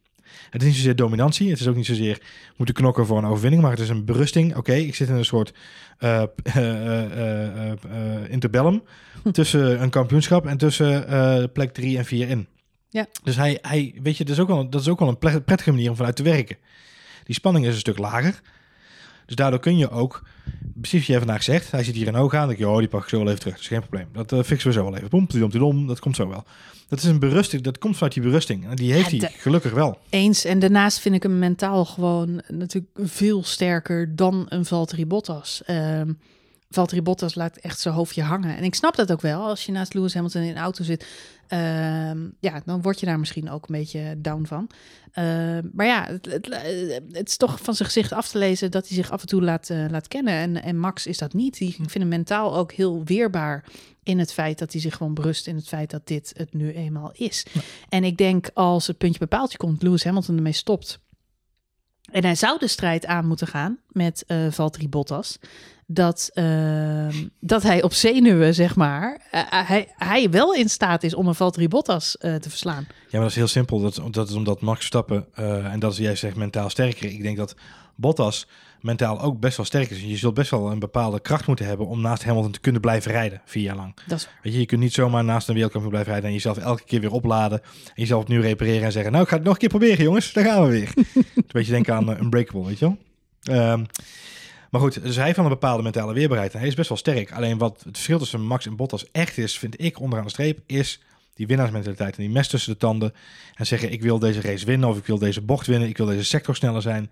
Speaker 2: Het is niet zozeer dominantie. Het is ook niet zozeer moeten knokken voor een overwinning. Maar het is een berusting. Oké, ik zit in een soort eh eh, eh, interbellum. <laughs> tussen een kampioenschap en tussen plek 3 en 4 in.
Speaker 1: Ja.
Speaker 2: Dus hij, hij weet je, dat is, ook wel, dat is ook wel een prettige manier om vanuit te werken. Die spanning is een stuk lager. Dus daardoor kun je ook, precies wat jij vandaag zegt, hij zit hier in hoog aan. Dan denk je, oh, die pak ik zo wel even terug. Dat is geen probleem. Dat eh, fixen we zo wel even. Pom, tidom, tidom, dat komt zo wel. Dat is een berusting, dat komt vanuit die berusting. En die heeft
Speaker 1: Ja,
Speaker 2: hij gelukkig wel.
Speaker 1: Eens. En daarnaast vind ik hem mentaal gewoon natuurlijk veel sterker dan een Valtteri Bottas. Ehm Valtteri Bottas laat echt zijn hoofdje hangen. En ik snap dat ook wel. Als je naast Lewis Hamilton in een auto zit, ja, dan word je daar misschien ook een beetje down van. Ehm, maar ja, het, het, het is toch van zijn gezicht af te lezen dat hij zich af en toe laat, eh, laat kennen. En, en Max is dat niet. Die, ik vind hem mentaal ook heel weerbaar in het feit dat hij zich gewoon berust in het feit dat dit het nu eenmaal is. En ik denk als het puntje bij paaltje komt, Lewis Hamilton ermee stopt. En hij zou de strijd aan moeten gaan met eh Valtteri Bottas. Dat, ehm, dat hij op zenuwen, zeg maar, eh, hij, hij wel in staat is om een Valtteri Bottas eh, te verslaan.
Speaker 2: Ja, maar dat is heel simpel. Dat, dat is omdat Max Verstappen, eh, en dat is jij zegt mentaal sterker. Ik denk dat Bottas mentaal ook best wel sterk is. Je zult best wel een bepaalde kracht moeten hebben om naast Hamilton te kunnen blijven rijden, vier jaar lang.
Speaker 1: Dat is,
Speaker 2: Weet je, je kunt niet zomaar naast een wereldkampioen blijven rijden en jezelf elke keer weer opladen. En jezelf opnieuw repareren en zeggen, nou ik ga het nog een keer proberen jongens, daar gaan we weer. <laughs> een beetje denken aan uh, Unbreakable, weet je wel. Ehm, maar goed, dus hij heeft wel een bepaalde mentale weerbaarheid en hij is best wel sterk. Alleen wat het verschil tussen Max en Bottas echt is, vind ik onderaan de streep, is die winnaarsmentaliteit en die mes tussen de tanden. En zeggen, ik wil deze race winnen of ik wil deze bocht winnen, ik wil deze sector sneller zijn.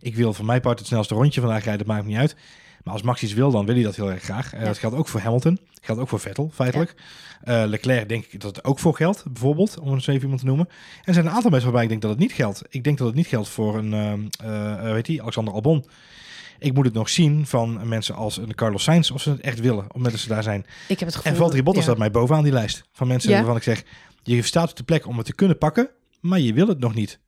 Speaker 2: Ik wil van mijn part het snelste rondje vandaag rijden, dat maakt niet uit. Maar als Max iets wil, dan wil hij dat heel erg graag. Uh,
Speaker 1: Ja.
Speaker 2: Dat geldt ook voor Hamilton. Dat geldt ook voor Vettel, feitelijk. Uh, Leclerc denk ik dat het ook voor geldt, bijvoorbeeld, om zo even iemand te noemen. En er zijn een aantal mensen waarbij ik denk dat het niet geldt. Ik denk dat het niet geldt voor een, uh, weet je, Alexander Albon. Ik moet het nog zien van mensen als een Carlos Sainz, of ze het echt willen, op het moment dat ze daar zijn.
Speaker 1: ik heb het gevoel...
Speaker 2: En Valtteri Bottas
Speaker 1: ja.
Speaker 2: staat mij bovenaan die lijst. Van mensen
Speaker 1: Ja?
Speaker 2: waarvan ik zeg, je staat op de plek om het te kunnen pakken, maar je wil het nog niet.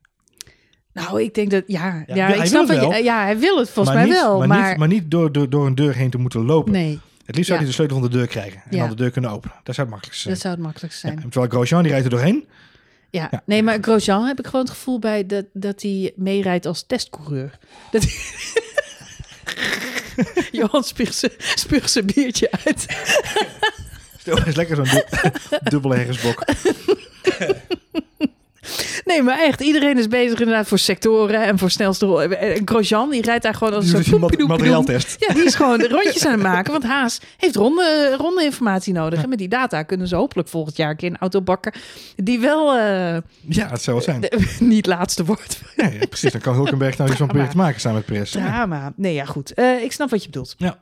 Speaker 1: Nou, ik denk dat... Ja, ja,
Speaker 2: Ja,
Speaker 1: ik
Speaker 2: hij
Speaker 1: snap je-
Speaker 2: het wel.
Speaker 1: Ja, hij wil het volgens mij
Speaker 2: niet,
Speaker 1: wel,
Speaker 2: maar,
Speaker 1: maar...
Speaker 2: niet, maar niet door, door, door een deur heen te moeten lopen.
Speaker 1: nee,
Speaker 2: Het liefst zou
Speaker 1: Ja.
Speaker 2: hij de sleutel van de deur krijgen en dan de deur kunnen openen. Dat zou het makkelijkste
Speaker 1: dat
Speaker 2: zijn.
Speaker 1: zou het makkelijkste
Speaker 2: Ja,
Speaker 1: zijn.
Speaker 2: en terwijl Grosjean, die rijdt er doorheen.
Speaker 1: Ja,
Speaker 2: Ja.
Speaker 1: nee, maar Grosjean heb ik gewoon het gevoel bij dat, dat hij meerijdt als testcoureur. Dat. <laughs> <laughs> Johan spuugt zijn- biertje uit.
Speaker 2: Stel eens lekker zo'n du <laughs> dubbele herresbok. <laughs>
Speaker 1: Nee, maar echt, iedereen is bezig inderdaad voor sectoren en voor snelste rol. En Grosjean, die rijdt daar gewoon als een soort
Speaker 2: mat- materiaaltest.
Speaker 1: Ja, die is gewoon <laughs> rondjes aan het maken. Want Haas heeft ronde, ronde informatie nodig. En met die data kunnen ze hopelijk volgend jaar een keer een auto bakken. Die wel eh,
Speaker 2: Ja, het zou wel zijn.
Speaker 1: de- <laughs> niet laatste wordt.
Speaker 2: Ja, ja, precies. Dan kan Hulkenberg nou iets van proberen te maken samen met Perez. Ja.
Speaker 1: Drama. Nee, ja, goed. Eh, ik snap wat je bedoelt.
Speaker 2: Ja.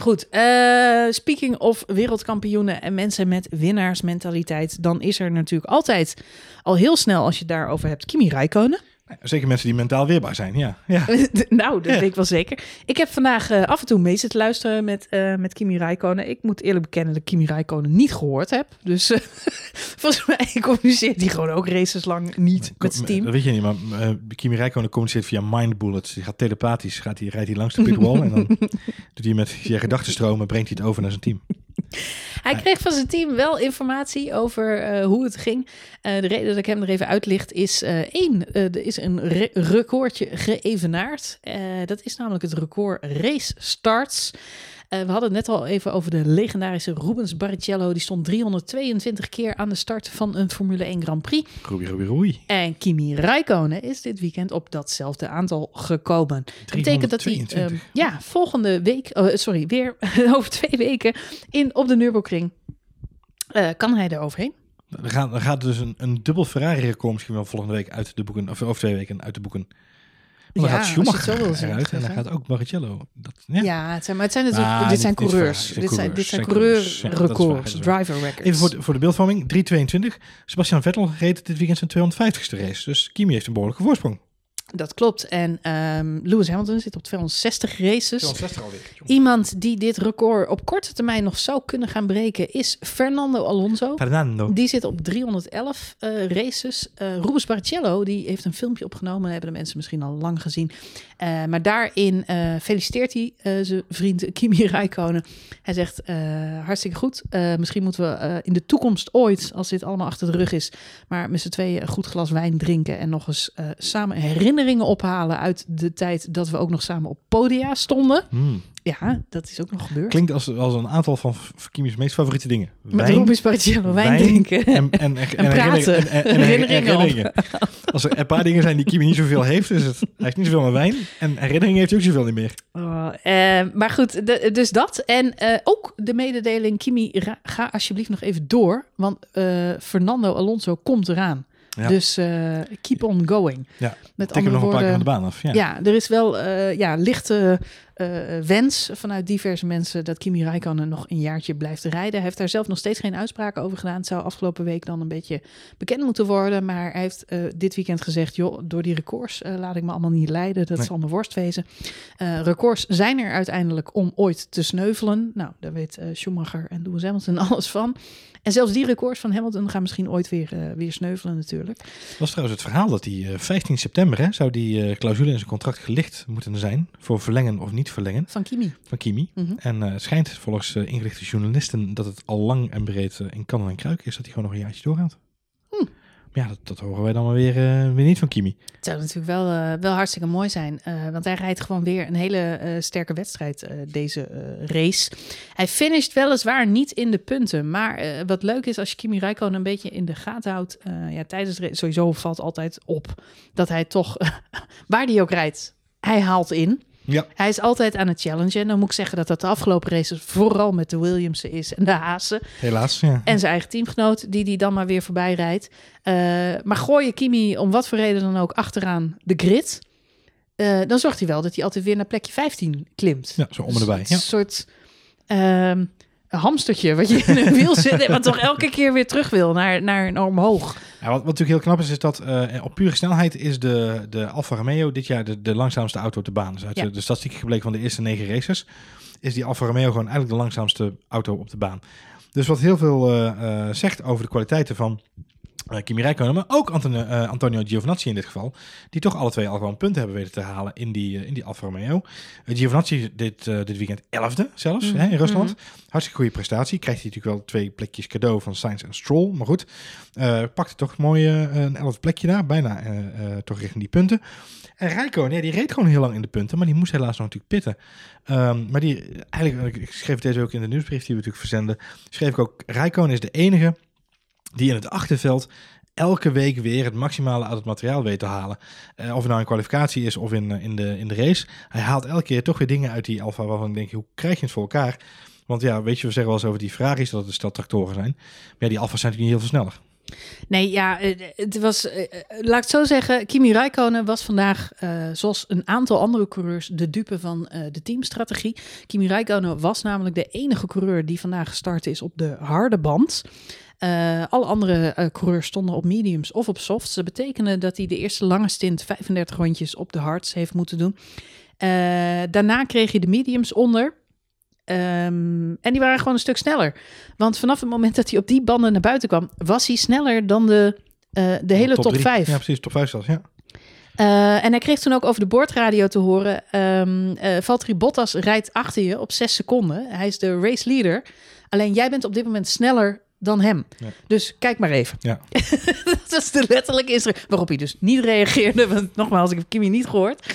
Speaker 1: Goed. eh, speaking of wereldkampioenen en mensen met winnaarsmentaliteit. Dan is er natuurlijk altijd al heel snel, als je het daarover hebt, Kimi Räikkönen.
Speaker 2: Zeker mensen die mentaal weerbaar zijn, ja. ja. <laughs>
Speaker 1: nou, dat
Speaker 2: Ja.
Speaker 1: weet ik wel zeker. Ik heb vandaag eh, af en toe mee zitten luisteren met, eh, met Kimi Räikkönen. Ik moet eerlijk bekennen dat ik Kimi Räikkönen niet gehoord heb. Dus eh, <laughs> volgens mij communiceert hij gewoon ook races lang niet met zijn team.
Speaker 2: Dat weet je niet, maar Kimi Räikkönen communiceert via mind bullets. Die gaat telepathisch, gaat hij, rijdt hij langs de pitwall en dan <laughs> doet hij met je gedachtenstromen, brengt hij het over naar zijn team. <laughs>
Speaker 1: Hij kreeg van zijn team wel informatie over eh, hoe het ging. Eh, de reden dat ik hem er even uitlicht is eh, één, er is een re- recordje geëvenaard. Dat is namelijk het record race starts. Eh, we hadden het net al even over de legendarische Rubens Barrichello. Die stond 322 keer aan de start van een Formule 1 Grand Prix.
Speaker 2: Roei, roei, roei.
Speaker 1: En Kimi Räikkönen is dit weekend op datzelfde aantal gekomen. Dat betekent dat hij
Speaker 2: 322.
Speaker 1: ehm, ja, volgende week, oh, sorry, weer <laughs> over twee weken in, op de Nürburgring eh, kan hij er overheen.
Speaker 2: Er gaat, er gaat dus een, een dubbel Ferrari-record misschien wel volgende week uit de boeken, of over twee weken uit de boeken. Dan
Speaker 1: Ja,
Speaker 2: gaat Schumacher eruit en dan gaat ook Barrichello. Dat,
Speaker 1: Ja,
Speaker 2: ja.
Speaker 1: het zijn, maar het zijn natuurlijk,
Speaker 2: Ah,
Speaker 1: dit zijn
Speaker 2: dit-
Speaker 1: coureurs. Dit zijn, dit zijn.
Speaker 2: Ja, waar.
Speaker 1: driver records.
Speaker 2: Even voor de, voor de beeldvorming, 322. Sebastian Vettel reed dit weekend zijn 250ste race. Dus Kimi heeft een behoorlijke voorsprong.
Speaker 1: Dat klopt. En ehm, Lewis Hamilton zit op 260 races.
Speaker 2: 260 alweer.
Speaker 1: Iemand die dit record op korte termijn nog zou kunnen gaan breken is Fernando Alonso.
Speaker 2: Fernando.
Speaker 1: Die zit op 311 eh, races. Eh Rubens Barrichello die heeft een filmpje opgenomen. Dat hebben de mensen misschien al lang gezien. Eh, maar daarin feliciteert hij zijn vriend Kimi Räikkönen. Hij zegt, hartstikke goed. Misschien moeten we in de toekomst ooit, als dit allemaal achter de rug is... maar met z'n tweeën een goed glas wijn drinken... en nog eens samen herinneringen ophalen uit de tijd... dat we ook nog samen op podia stonden.
Speaker 2: Hmm.
Speaker 1: Ja, dat is ook nog gebeurd.
Speaker 2: Klinkt als, als een aantal van Kimi's meest favoriete dingen.
Speaker 1: Met wijn,
Speaker 2: wijn
Speaker 1: drinken.
Speaker 2: en, en, en,
Speaker 1: En <laughs> praten.
Speaker 2: En, en, en
Speaker 1: Herinneringen
Speaker 2: herinneringen. Als er een paar dingen zijn die Kimi niet zoveel heeft, is het. Hij heeft niet zoveel met wijn. En herinneringen heeft hij ook zoveel niet meer.
Speaker 1: Oh, eh, maar goed, de- dus dat. En eh, ook de mededeling, Kimi, ra- ga alsjeblieft nog even door. Want eh, Fernando Alonso komt eraan.
Speaker 2: Ja.
Speaker 1: Dus eh, keep on going.
Speaker 2: Ja,
Speaker 1: Met andere
Speaker 2: nog een paar keer van de baan af. Ja.
Speaker 1: ja. er is wel eh, ja, lichte eh, wens vanuit diverse mensen dat Kimi Räikkönen nog een jaartje blijft rijden. Hij heeft daar zelf nog steeds geen uitspraken over gedaan. Het zou afgelopen week dan een beetje bekend moeten worden. Maar hij heeft dit weekend gezegd, joh, door die records laat ik me allemaal niet leiden. Dat
Speaker 2: Nee.
Speaker 1: zal mijn worst wezen. Records zijn er uiteindelijk om ooit te sneuvelen. Nou, daar weet Schumacher en Lewis Hamilton <laughs> alles van. En zelfs die records van Hamilton gaan misschien ooit weer, eh, weer sneuvelen natuurlijk.
Speaker 2: Dat was trouwens het verhaal dat die eh, 15 september hè, zou die eh, clausule in zijn contract gelicht moeten zijn. Voor verlengen of niet verlengen
Speaker 1: Van Kimi.
Speaker 2: van Kimi.
Speaker 1: Mhm.
Speaker 2: En eh, het schijnt volgens eh, ingelichte journalisten dat het al lang en breed eh, in kannen en kruik is dat hij gewoon nog een jaartje doorgaat. Ja, dat, horen wij dan maar weer, eh, weer niet van Kimi.
Speaker 1: Het zou natuurlijk wel, eh, wel hartstikke mooi zijn. eh, want hij rijdt gewoon weer een hele sterke wedstrijd, deze race. Hij finisht weliswaar niet in de punten. Maar wat leuk is als je Kimi Räikkönen een beetje in de gaten houdt. ja, tijdens sowieso valt altijd op dat hij toch, <laughs> waar hij ook rijdt, hij haalt in.
Speaker 2: Ja.
Speaker 1: Hij is altijd aan het challengen. En dan moet ik zeggen dat dat de afgelopen races vooral met de Williamsen is en de Hazen.
Speaker 2: Helaas, ja.
Speaker 1: En zijn eigen teamgenoot, die die dan maar weer voorbij rijdt. Eh, maar gooi je Kimi om wat voor reden dan ook achteraan de grid. eh, dan zorgt hij wel dat hij altijd weer naar plekje 15 klimt.
Speaker 2: ja, zo om en erbij.
Speaker 1: Een
Speaker 2: Ja.
Speaker 1: soort ehm, een hamstertje wat je in een wiel zit. wat toch elke keer weer terug wil naar, naar omhoog.
Speaker 2: Ja, wat, wat natuurlijk heel knap is, is dat eh, op pure snelheid is de, de Alfa Romeo dit jaar de, de langzaamste auto op de baan. Dus uit
Speaker 1: Ja.
Speaker 2: de, de statistieken gebleken van de eerste negen races, is die Alfa Romeo gewoon eigenlijk de langzaamste auto op de baan. Dus wat heel veel eh, eh, zegt over de kwaliteiten van eh, Kimi Räikkönen, maar ook Antonio, Antonio Giovinazzi in dit geval, die toch alle twee al gewoon punten hebben weten te halen in die, eh, in die Alfa Romeo. Giovinazzi dit, dit weekend elfde zelfs
Speaker 1: Mhm,
Speaker 2: hè, in Rusland.
Speaker 1: mhm.
Speaker 2: Hartstikke goede prestatie. Krijgt hij natuurlijk wel twee plekjes cadeau van Sainz en Stroll. Maar goed, pakte toch mooi een elfde plekje daar. Bijna toch richting die punten. En Rijkoon, ja, die reed gewoon heel lang in de punten. Maar die moest helaas nog natuurlijk pitten. Ehm, maar die, eigenlijk, ik schreef deze ook in de nieuwsbrief die we natuurlijk verzenden. Schreef ik ook, Rijkoon is de enige die in het achterveld elke week weer het maximale uit het materiaal weet te halen. Eh, of het nou in kwalificatie is of in, eh, in, de, in de race. Hij haalt elke keer toch weer dingen uit die Alfa waarvan ik denk, hoe krijg je het voor elkaar? Want ja, weet je, we zeggen wel eens over die Ferraris dat het een stel tractoren zijn. Maar ja, die Alfa's zijn natuurlijk niet heel veel sneller.
Speaker 1: Nee, ja, eh, het was, eh, eh, laat ik het zo zeggen, Kimi Räikkönen was vandaag, zoals een aantal andere coureurs, de dupe van de teamstrategie. Kimi Räikkönen was namelijk de enige coureur die vandaag gestart is op de harde band. Alle andere coureurs stonden op mediums of op softs. Dat betekende dat hij de eerste lange stint 35 rondjes op de hards heeft moeten doen. Daarna kreeg je de mediums onder. Ehm, en die waren gewoon een stuk sneller. Want vanaf het moment dat hij op die banden naar buiten kwam, was hij sneller dan de, eh, de hele top,
Speaker 2: drie.
Speaker 1: 5.
Speaker 2: Ja, precies, top 5 zelfs, ja.
Speaker 1: Eh, en hij kreeg toen ook over de boordradio te horen: eh, Valtteri Bottas rijdt achter je op 6 seconden. Hij is de race leader. Alleen jij bent op dit moment sneller dan hem.
Speaker 2: Ja.
Speaker 1: Dus kijk maar even.
Speaker 2: Ja. <laughs>
Speaker 1: dat is de letterlijke instructie. Waarop hij dus niet reageerde. Want nogmaals, ik heb Kimi niet gehoord.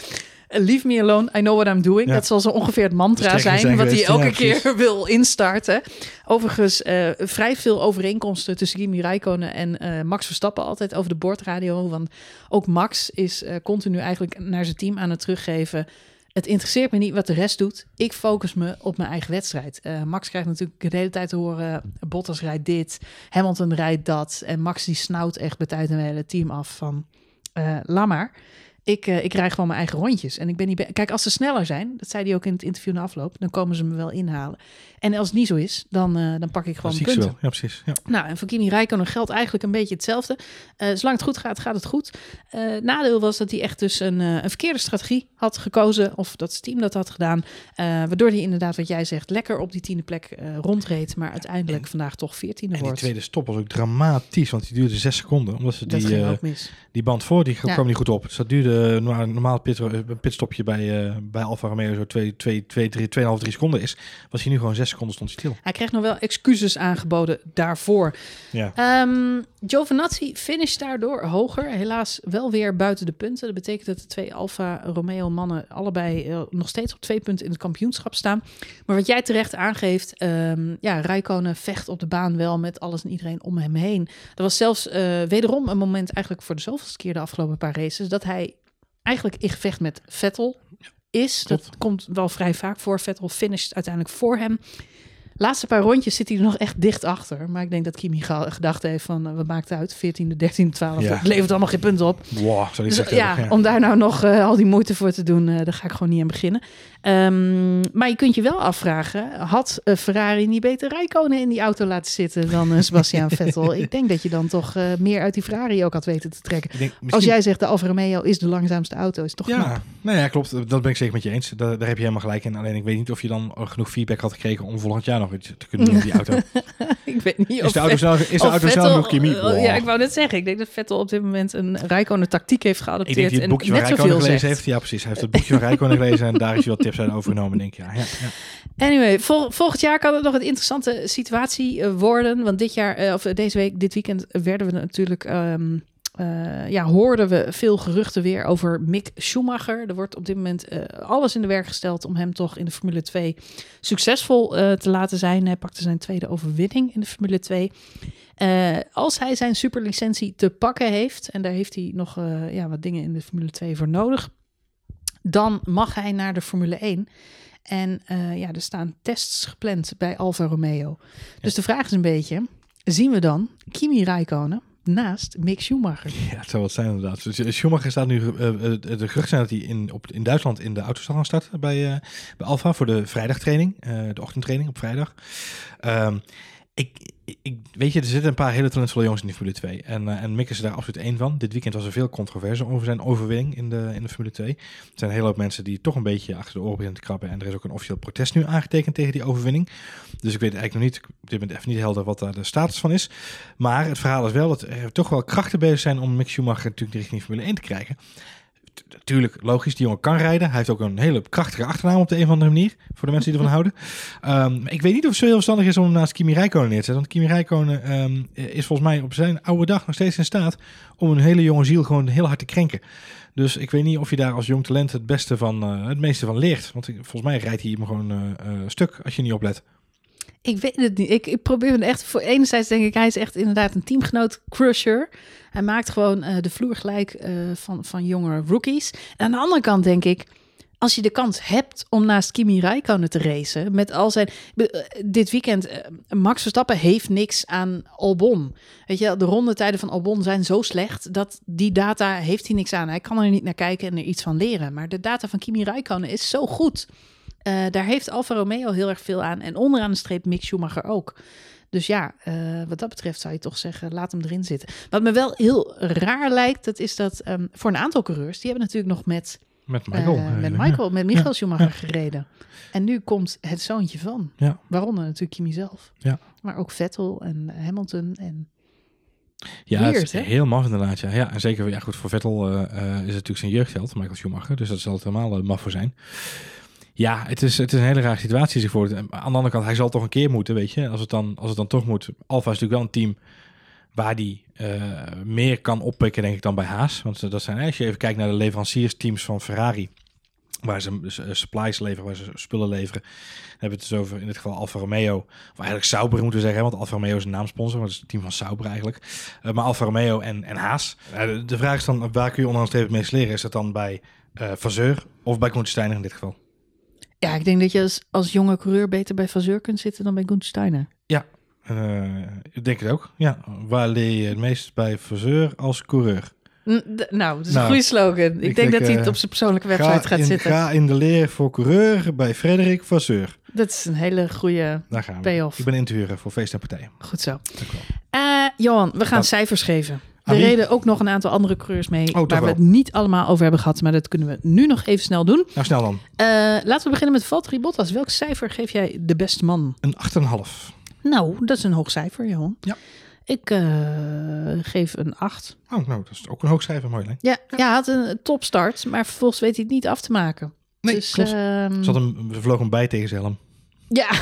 Speaker 1: Leave me alone, I know what I'm doing.
Speaker 2: Ja.
Speaker 1: Dat zal zo ongeveer het mantra zijn,
Speaker 2: zijn
Speaker 1: wat hij elke
Speaker 2: ja,
Speaker 1: keer <laughs> wil instarten. Overigens, eh, vrij veel overeenkomsten tussen Kimi Räikkönen en eh, Max Verstappen altijd over de boordradio. Want ook Max is eh, continu eigenlijk naar zijn team aan het teruggeven. Het interesseert me niet wat de rest doet. Ik focus me op mijn eigen wedstrijd. Max krijgt natuurlijk de hele tijd te horen... Bottas rijdt dit, Hamilton rijdt dat. En Max die snauwt echt bij tijd een hele team af van... eh laat maar. Ik, eh, ik rij gewoon mijn eigen rondjes. En ik ben niet... Kijk, als ze sneller zijn, dat zei hij ook in het interview na afloop... dan komen ze me wel inhalen. En als het niet zo is, dan, eh, dan pak ik gewoon
Speaker 2: ik
Speaker 1: punten.
Speaker 2: wel. Ja, precies. Ja.
Speaker 1: Nou, en voor Kimi Räikkönen geldt eigenlijk een beetje hetzelfde. Eh, zolang het goed gaat, gaat het goed. Nadeel was dat hij echt dus een, een verkeerde strategie had gekozen. Of dat zijn team dat had gedaan. waardoor hij inderdaad, wat jij zegt, lekker op die tiende plek rondreed. Maar uiteindelijk vandaag toch veertiende
Speaker 2: En die
Speaker 1: wordt.
Speaker 2: tweede stop was ook dramatisch, want die duurde 6 seconden. Omdat ze die, die band voor, die
Speaker 1: Ja.
Speaker 2: kwam niet goed op. Dus dat duurde, normaal, normaal pit, een pitstopje bij, eh, bij Alfa Romeo zo 2, 2, 2, 3, 2,5, 3 seconden is. Was hij nu gewoon 6 seconden stond hij stil.
Speaker 1: Hij kreeg nog wel excuses aangeboden daarvoor.
Speaker 2: Ja.
Speaker 1: Ehm Giovinazzi finisht daardoor hoger. Helaas wel weer buiten de punten. Dat betekent dat de twee Alfa Romeo mannen allebei eh, nog steeds op twee punten in het kampioenschap staan. Maar wat jij terecht aangeeft, ehm ja, Räikkönen vecht op de baan wel met alles en iedereen om hem heen. Er was zelfs eh, wederom een moment eigenlijk voor de zoveelste keer de afgelopen paar races dat hij eigenlijk in gevecht met Vettel is. Dat komt wel vrij vaak voor. Vettel finisht uiteindelijk voor hem. Laatste paar rondjes zit hij er nog echt dicht achter. Maar ik denk dat Kimi gedacht heeft van... eh, wat maakt het uit? 14e, 13e, 12e.
Speaker 2: Ja.
Speaker 1: Het levert allemaal geen punten op.
Speaker 2: Wow,
Speaker 1: Dus,
Speaker 2: zeggen.
Speaker 1: ja, om daar nou nog eh, al die moeite voor te doen... eh, daar ga ik gewoon niet aan beginnen. Ehm, maar je kunt je wel afvragen... had Ferrari niet beter Rijkonen in die auto laten zitten... dan Sebastian <laughs> Vettel? Ik denk dat je dan toch meer uit die Ferrari ook had weten te trekken. Als jij zegt de Alfa Romeo is de langzaamste auto... is toch knap.
Speaker 2: Ja, nou ja, klopt. Dat ben ik zeker met je eens. Daar, daar heb je helemaal gelijk in. Alleen ik weet niet of je dan genoeg feedback had gekregen om volgend jaar nog iets te kunnen doen die auto. <laughs>
Speaker 1: ik weet niet
Speaker 2: Is
Speaker 1: of
Speaker 2: de auto snel, is de auto snel genoeg, Kimi?
Speaker 1: eh,
Speaker 2: Wow.
Speaker 1: Ja, ik wou net zeggen. Ik denk dat Vettel op dit moment een Rijkonen tactiek heeft
Speaker 2: Ik
Speaker 1: geadopteerd.
Speaker 2: denk dat hij het boekje
Speaker 1: en
Speaker 2: van
Speaker 1: net
Speaker 2: Rijkonen
Speaker 1: zoveel
Speaker 2: gelezen
Speaker 1: zegt.
Speaker 2: heeft. Ja, precies. Hij heeft het boekje van Rijkonen gelezen en daar is hij wat tips uit overgenomen, denk ik. Ja, ja, ja.
Speaker 1: Anyway, vol- volgend jaar kan het nog een interessante situatie eh, worden. Want dit jaar, eh, of deze week, dit weekend, werden we natuurlijk. ehm, eh, ja, hoorden we veel geruchten weer over Mick Schumacher. Er wordt op dit moment eh, alles in de werk gesteld om hem toch in de Formule 2 succesvol eh, te laten zijn. Hij pakte zijn tweede overwinning in de Formule 2. Eh, als hij zijn superlicentie te pakken heeft, en daar heeft hij nog ja, wat dingen in de Formule 2 voor nodig, dan mag hij naar de Formule 1. En ja, er staan tests gepland bij Alfa Romeo. Dus de vraag is een beetje, zien we dan Kimi Räikkönen naast Mick Schumacher?
Speaker 2: Ja, het zou wat zijn inderdaad. Dus, eh, Schumacher staat nu, eh, de geruchten zijn dat hij in, op, in Duitsland in de auto zal gaan starten bij, eh, bij Alfa voor de vrijdagtraining, eh, de ochtendtraining op vrijdag. Ehm, ik, weet je, er zitten een paar hele talentvolle jongens in de Formule 2. En, eh, en Mick is daar absoluut één van. Dit weekend was er veel controverse over zijn overwinning in de, in de Formule 2. Er zijn een hele hoop mensen die toch een beetje achter de oren beginnen te krabben. En er is ook een officieel protest nu aangetekend tegen die overwinning. Dus ik weet eigenlijk nog niet, op dit moment even niet helder wat daar de status van is. Maar het verhaal is wel dat er toch wel krachten bezig zijn om Mick Schumacher natuurlijk richting Formule 1 te krijgen. Natuurlijk, logisch, die jongen kan rijden. Hij heeft ook een hele krachtige achternaam op de een of andere manier. Voor de mensen die ervan <laughs> houden. Ehm, maar ik weet niet of het zo heel verstandig is om hem naast Kimi Räikkönen neer te zetten. Want Kimi Räikkönen ehm, is volgens mij op zijn oude dag nog steeds in staat om een hele jonge ziel gewoon heel hard te krenken. Dus ik weet niet of je daar als jong talent het beste van, eh, het meeste van leert. Want volgens mij rijdt hij hem gewoon eh, stuk als je niet oplet.
Speaker 1: Ik weet het niet. Ik, ik probeer het echt voor. Enerzijds denk ik, hij is echt inderdaad een teamgenoot crusher. Hij maakt gewoon eh, de vloer gelijk eh, van, van jonge rookies. En aan de andere kant denk ik, als je de kans hebt om naast Kimi Räikkönen te racen, met al zijn... eh, Dit weekend, Max Verstappen heeft niks aan Albon. Weet je, de rondetijden van Albon zijn zo slecht, dat die data heeft hij niks aan. Hij kan er niet naar kijken en er iets van leren. Maar de data van Kimi Räikkönen is zo goed. Eh, daar heeft Alfa Romeo heel erg veel aan. En onderaan de streep Mick Schumacher ook. Dus ja, eh, wat dat betreft zou je toch zeggen, laat hem erin zitten. Wat me wel heel raar lijkt, dat is dat ehm, voor een aantal coureurs, die hebben natuurlijk nog met,
Speaker 2: Met Michael.
Speaker 1: eh, met
Speaker 2: ja.
Speaker 1: Michael, met Michael
Speaker 2: Ja.
Speaker 1: Schumacher
Speaker 2: Ja.
Speaker 1: gereden. En nu komt het zoontje van. Waaronder natuurlijk Kimi zelf.
Speaker 2: Ja.
Speaker 1: Maar ook Vettel en Hamilton. En
Speaker 2: Ja,
Speaker 1: Weird,
Speaker 2: het is
Speaker 1: hè?
Speaker 2: heel maf inderdaad. Ja. ja, en zeker ja, goed, voor Vettel is het natuurlijk zijn jeugdheld, Michael Schumacher. Dus dat zal het helemaal eh, maf voor zijn. Ja, het is, het is een hele rare situatie zich voor. Aan de andere kant, hij zal toch een keer moeten, weet je. Als het dan, als het dan toch moet. Alfa is natuurlijk wel een team waar die eh, meer kan oppikken, denk ik, dan bij Haas. Want dat zijn, als je even kijkt naar de leveranciersteams van Ferrari, waar ze supplies leveren, waar ze spullen leveren. Dan hebben we het dus over in dit geval Alfa Romeo, of eigenlijk Sauber moeten we zeggen, want Alfa Romeo is een naamsponsor, het is het team van Sauber eigenlijk. Eh, maar Alfa Romeo en, en Haas. Eh, de, vraag is dan, waar kun je streep het meest leren? Is dat dan bij Vasseur of bij Koen Steiner in dit geval?
Speaker 1: Ja, ik denk dat je als, als jonge coureur beter bij Vazeur kunt zitten dan bij Gunther Steiner.
Speaker 2: Eh, ik denk het ook. Ja, waar leer je het meest bij Vasseur als coureur?
Speaker 1: N- Nou, dat is
Speaker 2: Nou,
Speaker 1: een goede slogan. Ik,
Speaker 2: ik
Speaker 1: denk
Speaker 2: denk,
Speaker 1: dat hij het
Speaker 2: eh,
Speaker 1: op zijn persoonlijke website gaat
Speaker 2: in,
Speaker 1: zitten.
Speaker 2: Ga in de leer voor coureur bij Frederik Vasseur.
Speaker 1: Dat is een hele goede
Speaker 2: Daar gaan we.
Speaker 1: Payoff.
Speaker 2: Ik ben in te huren voor feest en partijen.
Speaker 1: Goed zo.
Speaker 2: Dank wel.
Speaker 1: Eh, Johan, we gaan cijfers geven. Er reden ook nog een aantal andere coureurs mee
Speaker 2: toch
Speaker 1: waar we het niet allemaal over hebben gehad. Maar dat kunnen we nu nog even snel doen.
Speaker 2: Nou, snel dan.
Speaker 1: Eh, laten we beginnen met Valtteri Bottas. Welk cijfer geef jij de beste man?
Speaker 2: Een 8,5.
Speaker 1: Nou, dat is een hoog cijfer, Johan.
Speaker 2: Ja.
Speaker 1: Ik eh, geef een 8.
Speaker 2: Oh, nou, dat is ook een hoog cijfer, mooi. Hè?
Speaker 1: Ja, ja, hij had een topstart, maar vervolgens weet hij het niet af te maken.
Speaker 2: Nee,
Speaker 1: dus,
Speaker 2: klopt.
Speaker 1: ehm,
Speaker 2: Zat hem, we vlogen hem bij tegen zijn helm.
Speaker 1: Ja. <laughs>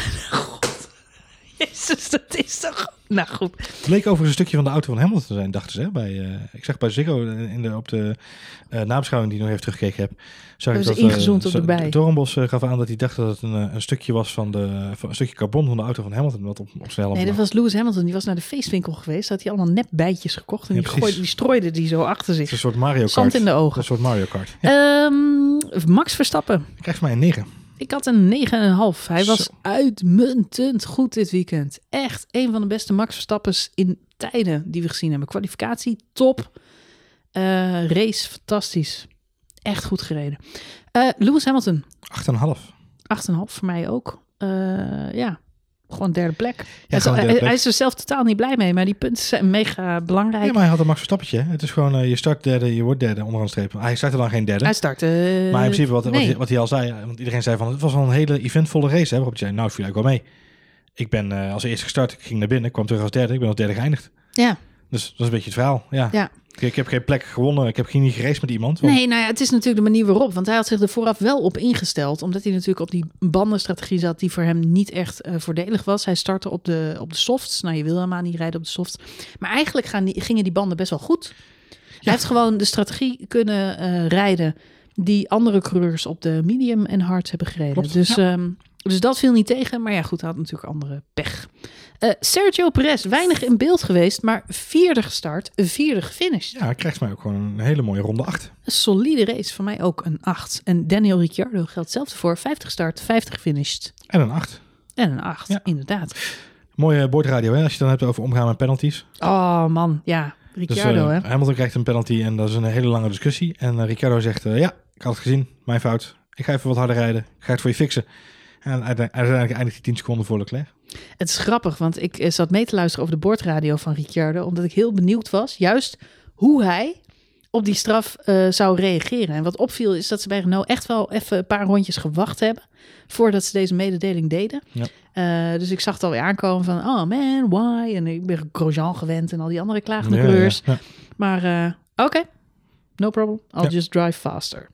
Speaker 1: <laughs> Jezus, dat is toch... Nou goed.
Speaker 2: Het leek overigens een stukje van de auto van Hamilton te zijn, dachten ze. Hè? Bij, eh, ik zag bij Ziggo in de, op de eh nabeschouwing die ik nog even teruggekeken heb. Zag
Speaker 1: Hebben
Speaker 2: ik
Speaker 1: ze
Speaker 2: dat,
Speaker 1: ingezoomd
Speaker 2: eh,
Speaker 1: op de bij.
Speaker 2: Eh, gaf aan dat hij dacht dat het een, eh, een stukje was van, de, van een stukje carbon van de auto van Hamilton. Wat op, op zijn
Speaker 1: Nee, dat was Lewis Hamilton. Die was naar de feestwinkel geweest. Had hij allemaal nep bijtjes gekocht. En
Speaker 2: Ja,
Speaker 1: die, gooide, die strooide die zo achter
Speaker 2: is een
Speaker 1: zich.
Speaker 2: soort Mario Kart.
Speaker 1: Zand in de ogen.
Speaker 2: Een soort Mario Kart. Ja,
Speaker 1: Ehm, Max Verstappen.
Speaker 2: krijgt mij een 9.
Speaker 1: Ik had een 9,5. Hij was
Speaker 2: Zo.
Speaker 1: uitmuntend goed dit weekend. Echt een van de beste Max Verstappens in tijden die we gezien hebben. Kwalificatie, top. Eh, race, fantastisch. Echt goed gereden. Eh, Lewis Hamilton,
Speaker 2: 8,5.
Speaker 1: 8,5 voor mij ook. Eh, ja, gewoon derde plek.
Speaker 2: Ja, gewoon derde plek.
Speaker 1: hij is er zelf totaal niet blij mee, maar die punten zijn mega belangrijk.
Speaker 2: Ja, maar hij had een Max Verstappetje. Het is gewoon, eh, je start derde, je wordt derde onderaan de streep. Hij startte dan geen derde.
Speaker 1: Hij startte...
Speaker 2: maar in principe wat, wat, hij, wat hij al zei, want iedereen zei van het was wel een hele eventvolle race. Hè, waarop hij zei, nou ik viel eigenlijk wel mee. Ik ben eh, als eerste gestart, ik ging naar binnen, ik kwam terug als derde, ik ben als derde geëindigd.
Speaker 1: Ja,
Speaker 2: Dus dat is een beetje het verhaal. Ja.
Speaker 1: Ja.
Speaker 2: Ik, heb geen plek gewonnen, ik heb geen niet geraced met iemand. want-
Speaker 1: Nee, nou ja, het is natuurlijk de manier waarop. Want hij had zich er vooraf wel op ingesteld. Omdat hij natuurlijk op die bandenstrategie zat die voor hem niet echt eh, voordelig was. Hij startte op de, op de softs. Nou, je wil helemaal niet rijden op de softs. Maar eigenlijk gaan die, gingen die banden best wel goed. Hij heeft gewoon de strategie kunnen eh, rijden die andere coureurs op de medium en hard hebben gereden.
Speaker 2: Klopt,
Speaker 1: dus, ehm, dus dat viel niet tegen. Maar ja, goed, hij had natuurlijk andere pech. Eh, Sergio Perez, weinig in beeld geweest, maar vierde gestart, vierde gefinished.
Speaker 2: Ja, hij krijgt mij ook gewoon een hele mooie ronde 8.
Speaker 1: Een solide race, voor mij ook een 8. En Daniel Ricciardo geldt hetzelfde voor. 50 start, 50 finished.
Speaker 2: En een 8.
Speaker 1: En een 8,
Speaker 2: Ja.
Speaker 1: inderdaad.
Speaker 2: Mooie boordradio, hè, als je het dan hebt over omgaan met penalties.
Speaker 1: Oh man, ja.
Speaker 2: Dus
Speaker 1: Ricciardo,
Speaker 2: eh,
Speaker 1: hè.
Speaker 2: Hamilton krijgt een penalty en dat is een hele lange discussie. En eh, Ricciardo zegt, ja, ik had het gezien, mijn fout. Ik ga even wat harder rijden, ik ga het voor je fixen. En uiteindelijk eindigt hij 10 seconden voor Leclerc.
Speaker 1: Het is grappig, want ik eh, zat mee te luisteren over de boordradio van Ricciardo. Omdat ik heel benieuwd was, juist hoe hij op die straf eh, zou reageren. En wat opviel is dat ze bij Renault echt wel even een paar rondjes gewacht hebben. Voordat ze deze mededeling deden.
Speaker 2: Ja.
Speaker 1: Eh, dus ik zag het alweer aankomen van, oh man, why? En ik ben Grosjean gewend en al die andere klagende
Speaker 2: Ja.
Speaker 1: Maar oké, no problem. I'll just drive faster.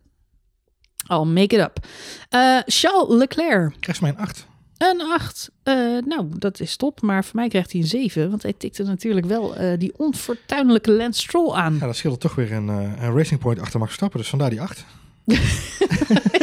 Speaker 1: I'll make it up. Eh, Charles Leclerc,
Speaker 2: Krijgt mij een 8.
Speaker 1: een 8. Eh, nou, dat is top. Maar voor mij krijgt hij een 7. Want hij tikte natuurlijk wel eh, die onfortuinlijke Lance Stroll aan.
Speaker 2: Ja, dat scheelde toch weer een, een racing point achter Max Verstappen, dus vandaar die 8.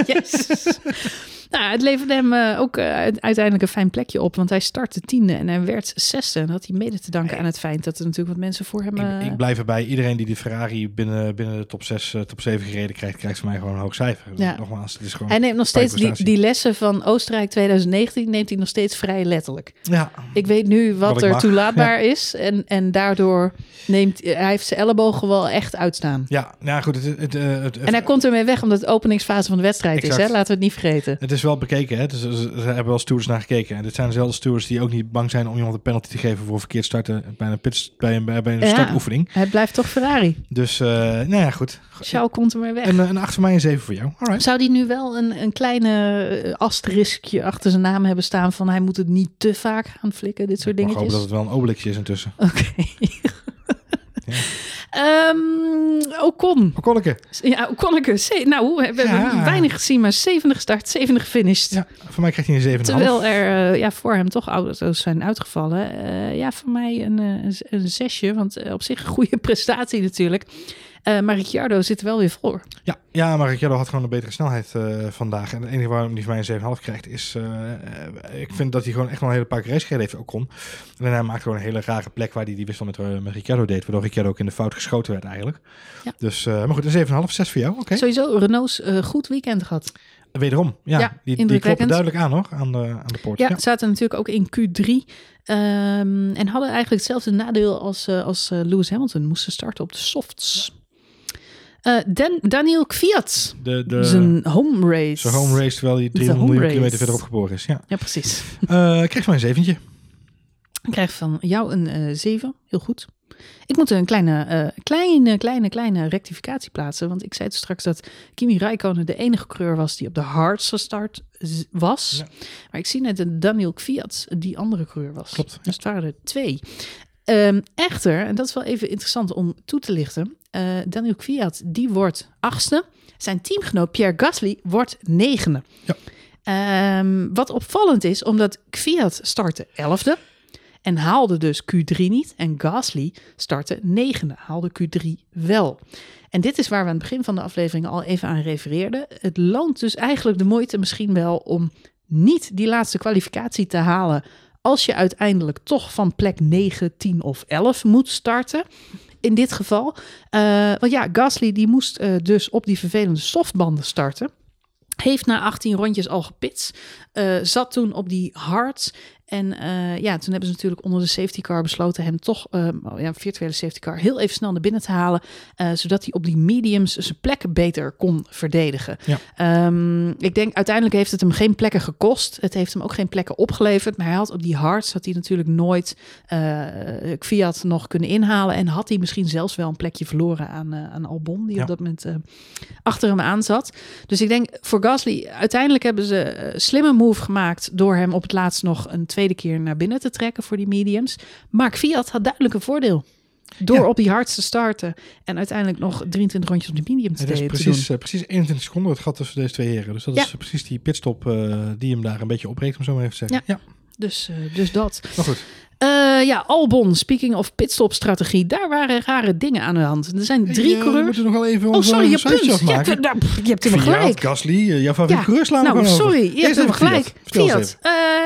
Speaker 1: Jezus. <laughs> <laughs> Nou, het leverde hem eh, ook eh, uiteindelijk een fijn plekje op. Want hij startte tiende en hij werd zesde. En dat had hij mede te danken aan het feit dat er natuurlijk wat mensen voor hem...
Speaker 2: Ik,
Speaker 1: eh,
Speaker 2: ik blijf erbij. Iedereen die die Ferrari binnen, binnen de top 6, top 7 gereden krijgt, krijgt van mij gewoon een hoog cijfer.
Speaker 1: Ja.
Speaker 2: Nogmaals, het is gewoon...
Speaker 1: hij neemt nog steeds die, die lessen van Oostenrijk 2019 neemt hij nog steeds vrij letterlijk.
Speaker 2: Ja,
Speaker 1: Ik weet nu wat, er toelaatbaar is. En, en daardoor neemt hij heeft zijn ellebogen wel echt uitstaan.
Speaker 2: ja, nou goed. Het, het, het,
Speaker 1: En hij komt ermee weg omdat het openingsfase van de wedstrijd is. Hè? Laten we het niet vergeten.
Speaker 2: Het is wel bekeken, hè? Dus, ze ze hebben wel stewards naar gekeken. En dit zijn dezelfde stewards die ook niet bang zijn om iemand een penalty te geven voor verkeerd starten bij een, pits, bij een, bij een
Speaker 1: Ja.
Speaker 2: startoefening.
Speaker 1: Het blijft toch Ferrari.
Speaker 2: Dus, eh, nou ja, goed.
Speaker 1: Charles komt er mee weg.
Speaker 2: Een, een 8 voor mij en 7 voor jou. Alright.
Speaker 1: Zou die nu wel een, een kleine eh, asteriskje achter zijn naam hebben staan van hij moet het niet te vaak gaan flikken, dit soort
Speaker 2: Ik mag hopen
Speaker 1: dingetjes?
Speaker 2: dat het wel een obelixje is intussen.
Speaker 1: Oké.
Speaker 2: Ja.
Speaker 1: Ehm, Ocon.
Speaker 2: Okolleke.
Speaker 1: Ja, Oconneke. Nou, we hebben
Speaker 2: Ja.
Speaker 1: weinig gezien, maar zevende gestart, zevende gefinished.
Speaker 2: Ja, voor mij krijgt hij een 7,5.
Speaker 1: Terwijl er eh, ja, voor hem toch auto's zijn uitgevallen. Eh, ja, voor mij een, eh, een, een zesje. Want op zich een goede <laughs> prestatie natuurlijk. Eh, maar Ricciardo zit er wel weer voor.
Speaker 2: Ja, ja, maar Ricciardo had gewoon een betere snelheid eh, vandaag. En het enige waarom hij van mij een 7,5 krijgt is... eh, ik vind dat hij gewoon echt wel een hele paar keer race heeft, Ocon. En hij maakt gewoon een hele rare plek waar hij die wissel met, met Ricciardo deed. Waardoor Ricciardo ook in de fout geschoten werd eigenlijk.
Speaker 1: Ja.
Speaker 2: Dus, maar goed, een 7,5, 6 voor jou. Oké.
Speaker 1: Sowieso Renault's goed weekend gehad.
Speaker 2: Wederom, ja.
Speaker 1: Ja,
Speaker 2: die, die kloppen duidelijk aan hoor, aan de, aan de poort.
Speaker 1: Ja,
Speaker 2: Ja.
Speaker 1: zaten natuurlijk ook in Q3. ehm, en hadden eigenlijk hetzelfde nadeel als, als Lewis Hamilton. Moesten starten op de softs. Eh, Dan, Daniel Kvyat.
Speaker 2: De, de,
Speaker 1: zijn home race.
Speaker 2: zijn home race, terwijl hij
Speaker 1: De
Speaker 2: 300
Speaker 1: home
Speaker 2: miljoen
Speaker 1: race.
Speaker 2: kilometer verderop geboren is. Ja.
Speaker 1: Ja, precies. <laughs>
Speaker 2: Eh krijgt mij een zeventje.
Speaker 1: Ik krijg van jou een eh 7. Heel goed. Ik moet een kleine, eh, kleine, kleine, kleine rectificatie plaatsen. Want ik zei het straks dat Kimi Räikkönen de enige coureur was die op de hardste start was.
Speaker 2: Ja.
Speaker 1: Maar ik zie net dat Daniel Kvyat die andere coureur was.
Speaker 2: Klopt, ja.
Speaker 1: Dus het waren er twee. Ehm, echter, en dat is wel even interessant om toe te lichten. eh, Daniel Kvyat, die wordt achtste. Zijn teamgenoot Pierre Gasly wordt negende.
Speaker 2: Ja.
Speaker 1: Ehm, wat opvallend is, omdat Kvyat startte elfde. En haalde dus Q3 niet. En Gasly startte negende, haalde Q3 wel. En dit is waar we aan het begin van de aflevering al even aan refereerden. Het loont dus eigenlijk de moeite misschien wel om niet die laatste kwalificatie te halen. Als je uiteindelijk toch van plek 9, 10 of 11 moet starten. In dit geval. Eh, want ja, Gasly die moest eh, dus op die vervelende softbanden starten. Heeft na 18 rondjes al gepitst. eh, zat toen op die hards. En eh, ja, toen hebben ze natuurlijk onder de safety car besloten hem toch, eh, oh ja, virtuele safety car, heel even snel naar binnen te halen. eh, zodat hij op die mediums zijn plekken beter kon verdedigen.
Speaker 2: Ja.
Speaker 1: Ehm, ik denk uiteindelijk heeft het hem geen plekken gekost. Het heeft hem ook geen plekken opgeleverd. Maar hij had op die hards had hij natuurlijk nooit eh Fiat nog kunnen inhalen. En had hij misschien zelfs wel een plekje verloren aan, aan Albon, die
Speaker 2: Ja.
Speaker 1: op dat moment achter hem aan zat. Dus ik denk voor Gasly, uiteindelijk hebben ze een slimme move gemaakt door hem op het laatst nog een tweede keer naar binnen te trekken voor die mediums. Maar Fiat had duidelijk een voordeel. Door
Speaker 2: Ja.
Speaker 1: op die hardste te starten en uiteindelijk nog 23 rondjes op de medium te,
Speaker 2: is
Speaker 1: te
Speaker 2: precies,
Speaker 1: doen.
Speaker 2: eh, precies 21 seconden het gat tussen deze twee heren. Dus dat
Speaker 1: Ja.
Speaker 2: is precies die pitstop eh, die hem daar een beetje opbreekt, om zo maar even te zeggen. Ja,
Speaker 1: Dus, eh, dus dat.
Speaker 2: maar goed.
Speaker 1: Eh, ja, Albon, speaking of pitstop-strategie, daar waren rare dingen aan de hand. Er zijn drie
Speaker 2: eh, We
Speaker 1: coureurs.
Speaker 2: moeten nog wel even
Speaker 1: Oh, sorry, je punt. Je hebt, nou, je hebt
Speaker 2: Fiat,
Speaker 1: gelijk.
Speaker 2: Gasly, eh, jouw favoriete slaan we
Speaker 1: Nou, sorry, je hebt gelijk.
Speaker 2: Fiat.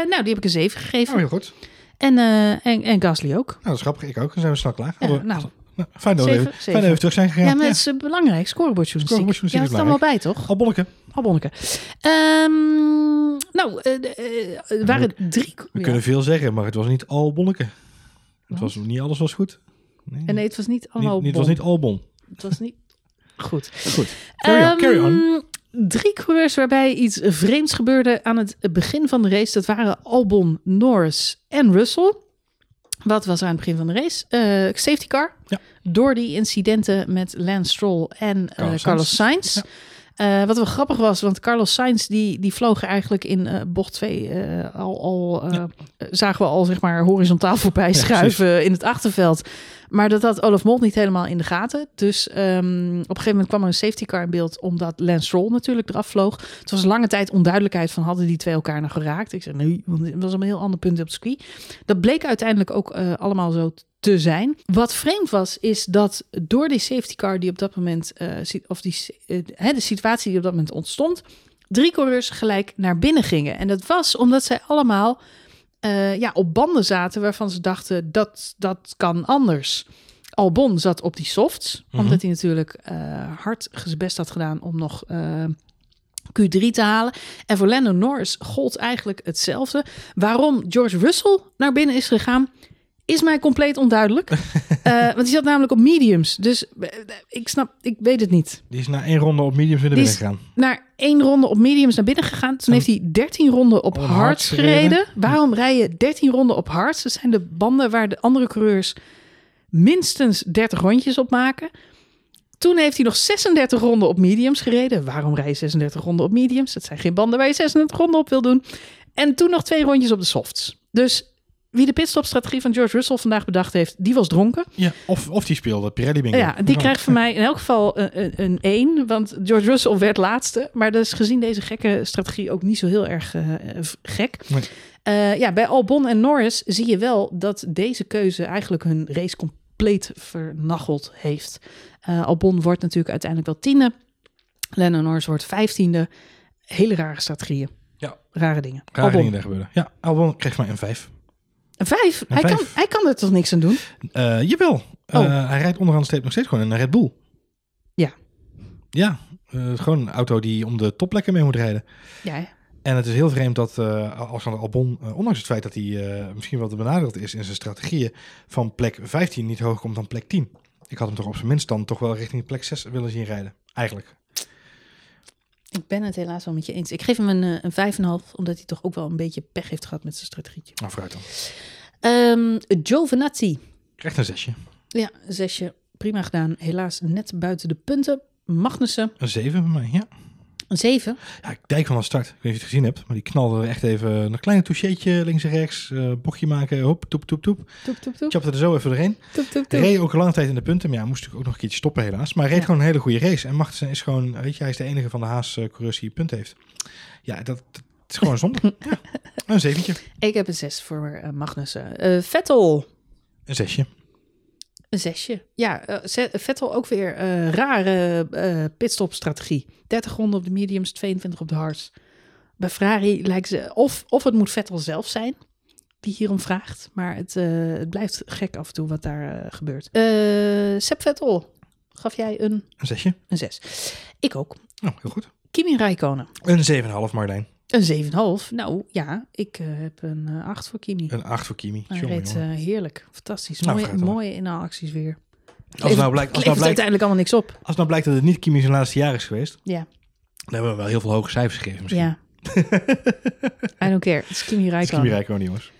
Speaker 1: Nou, die heb ik een 7 gegeven.
Speaker 2: Oh, heel goed.
Speaker 1: En, eh, en, en Gasly ook.
Speaker 2: Nou, dat is grappig. Ik ook. Dan zijn we snel klaar.
Speaker 1: Ja, nou.
Speaker 2: Nou, fijn dat we even, dat terug zijn gegaan.
Speaker 1: Ja, maar het is belangrijk. Scorebordjournalistiek.
Speaker 2: Scorebordjournalistiek
Speaker 1: Ja, het allemaal bij, toch?
Speaker 2: Albonneke.
Speaker 1: Albonneke. Ehm nou, eh, eh, er waren drie...
Speaker 2: We kunnen veel zeggen, maar het was niet Albonneke. Het was niet alles was goed. Nee,
Speaker 1: En nee, het was niet allemaal
Speaker 2: niet, het was niet Albon.
Speaker 1: Het was niet... Goed.
Speaker 2: Goed. Carry on, carry on.
Speaker 1: Ehm, Drie coureurs waarbij iets vreemds gebeurde aan het begin van de race. Dat waren Albon, Norris en Russell. Wat was aan het begin van de race? Eh, safety car.
Speaker 2: Ja.
Speaker 1: Door die incidenten met Lance Stroll en eh,
Speaker 2: Carlos
Speaker 1: Carlos,
Speaker 2: Sainz.
Speaker 1: Eh, wat wel grappig was, want Carlos Sainz die, die vloog eigenlijk in bocht 2 eh, al, al zagen we al zeg maar horizontaal voorbij schuiven in het achterveld. Maar dat had Olaf Mol niet helemaal in de gaten. Dus ehm, op een gegeven moment kwam er een safety car in beeld, omdat Lance Stroll natuurlijk eraf vloog. Het was lange tijd onduidelijkheid van hadden die twee elkaar nog geraakt. Ik zei nee, want het was een heel ander punt op het circuit. Dat bleek uiteindelijk ook eh, allemaal zo te zijn. Wat vreemd was, is dat door die safety car die op dat moment, si- of die, eh, de situatie die op dat moment ontstond, drie coureurs gelijk naar binnen gingen. En dat was omdat zij allemaal eh, ja, op banden zaten waarvan ze dachten dat dat kan anders. Albon zat op die softs,
Speaker 2: Mhm.
Speaker 1: omdat hij natuurlijk eh, hard zijn best had gedaan om nog eh, Q3 te halen. En voor Lando Norris gold eigenlijk hetzelfde. Waarom George Russell naar binnen is gegaan, is mij compleet onduidelijk. <laughs> Eh, want die zat namelijk op mediums. Dus eh, ik snap, ik weet het niet.
Speaker 2: Die is na één ronde op mediums naar binnen gegaan.
Speaker 1: Naar één ronde op mediums naar binnen gegaan. Toen
Speaker 2: En-
Speaker 1: heeft hij 13 ronden op
Speaker 2: Op
Speaker 1: hards
Speaker 2: hards
Speaker 1: gereden.
Speaker 2: gereden.
Speaker 1: Waarom rij je 13 ronden op hards? Dat zijn de banden waar de andere coureurs minstens 30 rondjes op maken. Toen heeft hij nog 36 ronden op mediums gereden. Waarom rij je 36 ronden op mediums? Dat zijn geen banden waar je 36 ronden op wil doen. En toen nog twee rondjes op de softs. Dus wie de pitstopstrategie van George Russell vandaag bedacht heeft, die was dronken.
Speaker 2: Ja, of, of die speelde Pirelli bingo.
Speaker 1: Ja, die krijgt van mij in elk geval een- een- een 1. Want George Russell werd laatste. Maar is gezien deze gekke strategie ook niet zo heel erg eh, gek.
Speaker 2: Nee.
Speaker 1: Eh, ja, bij Albon en Norris zie je wel dat deze keuze eigenlijk hun race compleet vernacheld heeft. Eh, Albon wordt natuurlijk uiteindelijk wel tiende. Lennon Norris wordt vijftiende. Hele rare strategieën.
Speaker 2: Ja.
Speaker 1: Rare dingen.
Speaker 2: Rare
Speaker 1: Albon.
Speaker 2: dingen daar gebeuren. Ja, Albon kreeg maar een 5.
Speaker 1: Een vijf?
Speaker 2: Een
Speaker 1: hij, Kan, hij kan er toch niks aan doen?
Speaker 2: Eh jawel.
Speaker 1: Oh.
Speaker 2: Eh, hij rijdt onderaan de streep nog steeds gewoon een Red Bull.
Speaker 1: Ja.
Speaker 2: Ja, eh, gewoon een auto die om de topplekken mee moet rijden.
Speaker 1: Ja, hè?
Speaker 2: En het is heel vreemd dat Alexander Albon, ondanks het feit dat hij misschien wel te benadeeld is in zijn strategieën, van plek 15 niet hoger komt dan plek 10. Ik had hem toch op zijn minst dan toch wel richting plek 6 willen zien rijden. Eigenlijk.
Speaker 1: Ik ben het helaas wel met je eens. Ik geef hem een, eh, een 5,5, omdat hij toch ook wel een beetje pech heeft gehad met zijn strategietje.
Speaker 2: Nou, vooruit dan.
Speaker 1: Ehm Giovinazzi.
Speaker 2: Krijgt een zesje.
Speaker 1: Ja, zesje. Prima gedaan. Helaas net buiten de punten. Magnussen,
Speaker 2: Een 7 bij mij, ja.
Speaker 1: Een 7.
Speaker 2: Ja, ik dijk van de start. Ik weet niet of je het gezien hebt, maar die knalde er echt even een kleine toucheetje links en rechts. eh, bochtje maken, hop, toep, toep, toep.
Speaker 1: Toep, toep, toep.
Speaker 2: Chapte er zo even doorheen.
Speaker 1: Toep, toep, toep.
Speaker 2: Reed ook een lange tijd in de punten, maar ja, moest natuurlijk ook nog een keertje stoppen helaas. Maar reed
Speaker 1: Ja.
Speaker 2: gewoon een hele goede race. En Magnussen is gewoon, weet je, hij is de enige van de Haas-coureurs die punten heeft. Ja, dat, dat is gewoon zonde. <laughs> ja, een zeventje.
Speaker 1: Ik heb een 6 voor eh, Magnussen. Eh, Vettel,
Speaker 2: Een zesje.
Speaker 1: Een zesje. Ja, eh, Vettel ook weer eh rare eh pitstop-strategie. 30 ronden op de mediums, 22 op de hards. Bij Ferrari lijkt ze... Of, of het moet Vettel zelf zijn die hierom vraagt. Maar het, eh, het blijft gek af en toe wat daar gebeurt. Eh Seb Vettel, gaf jij een,
Speaker 2: Een zesje.
Speaker 1: een 6. Ik ook.
Speaker 2: Oh, heel goed.
Speaker 1: Kimi Räikkönen,
Speaker 2: Een 7,5 Marlijn.
Speaker 1: Een 7,5. Nou ja, ik eh, heb een eh 8 voor Kimi.
Speaker 2: Een 8 voor Kimi.
Speaker 1: Hij
Speaker 2: Jongen,
Speaker 1: reed eh, heerlijk, fantastisch.
Speaker 2: Nou,
Speaker 1: mooie, mooie inhaalacties weer.
Speaker 2: Als nou blijkt, als nou blijkt,
Speaker 1: uiteindelijk allemaal niks op.
Speaker 2: als nou blijkt dat het niet Kimi zijn laatste jaar is geweest,
Speaker 1: Ja,
Speaker 2: dan hebben we wel heel veel hoge cijfers gegeven misschien.
Speaker 1: ja. <laughs> I don't care. Het is Kimi
Speaker 2: is Kimi
Speaker 1: Räikkönen.
Speaker 2: Räikkönen, jongens.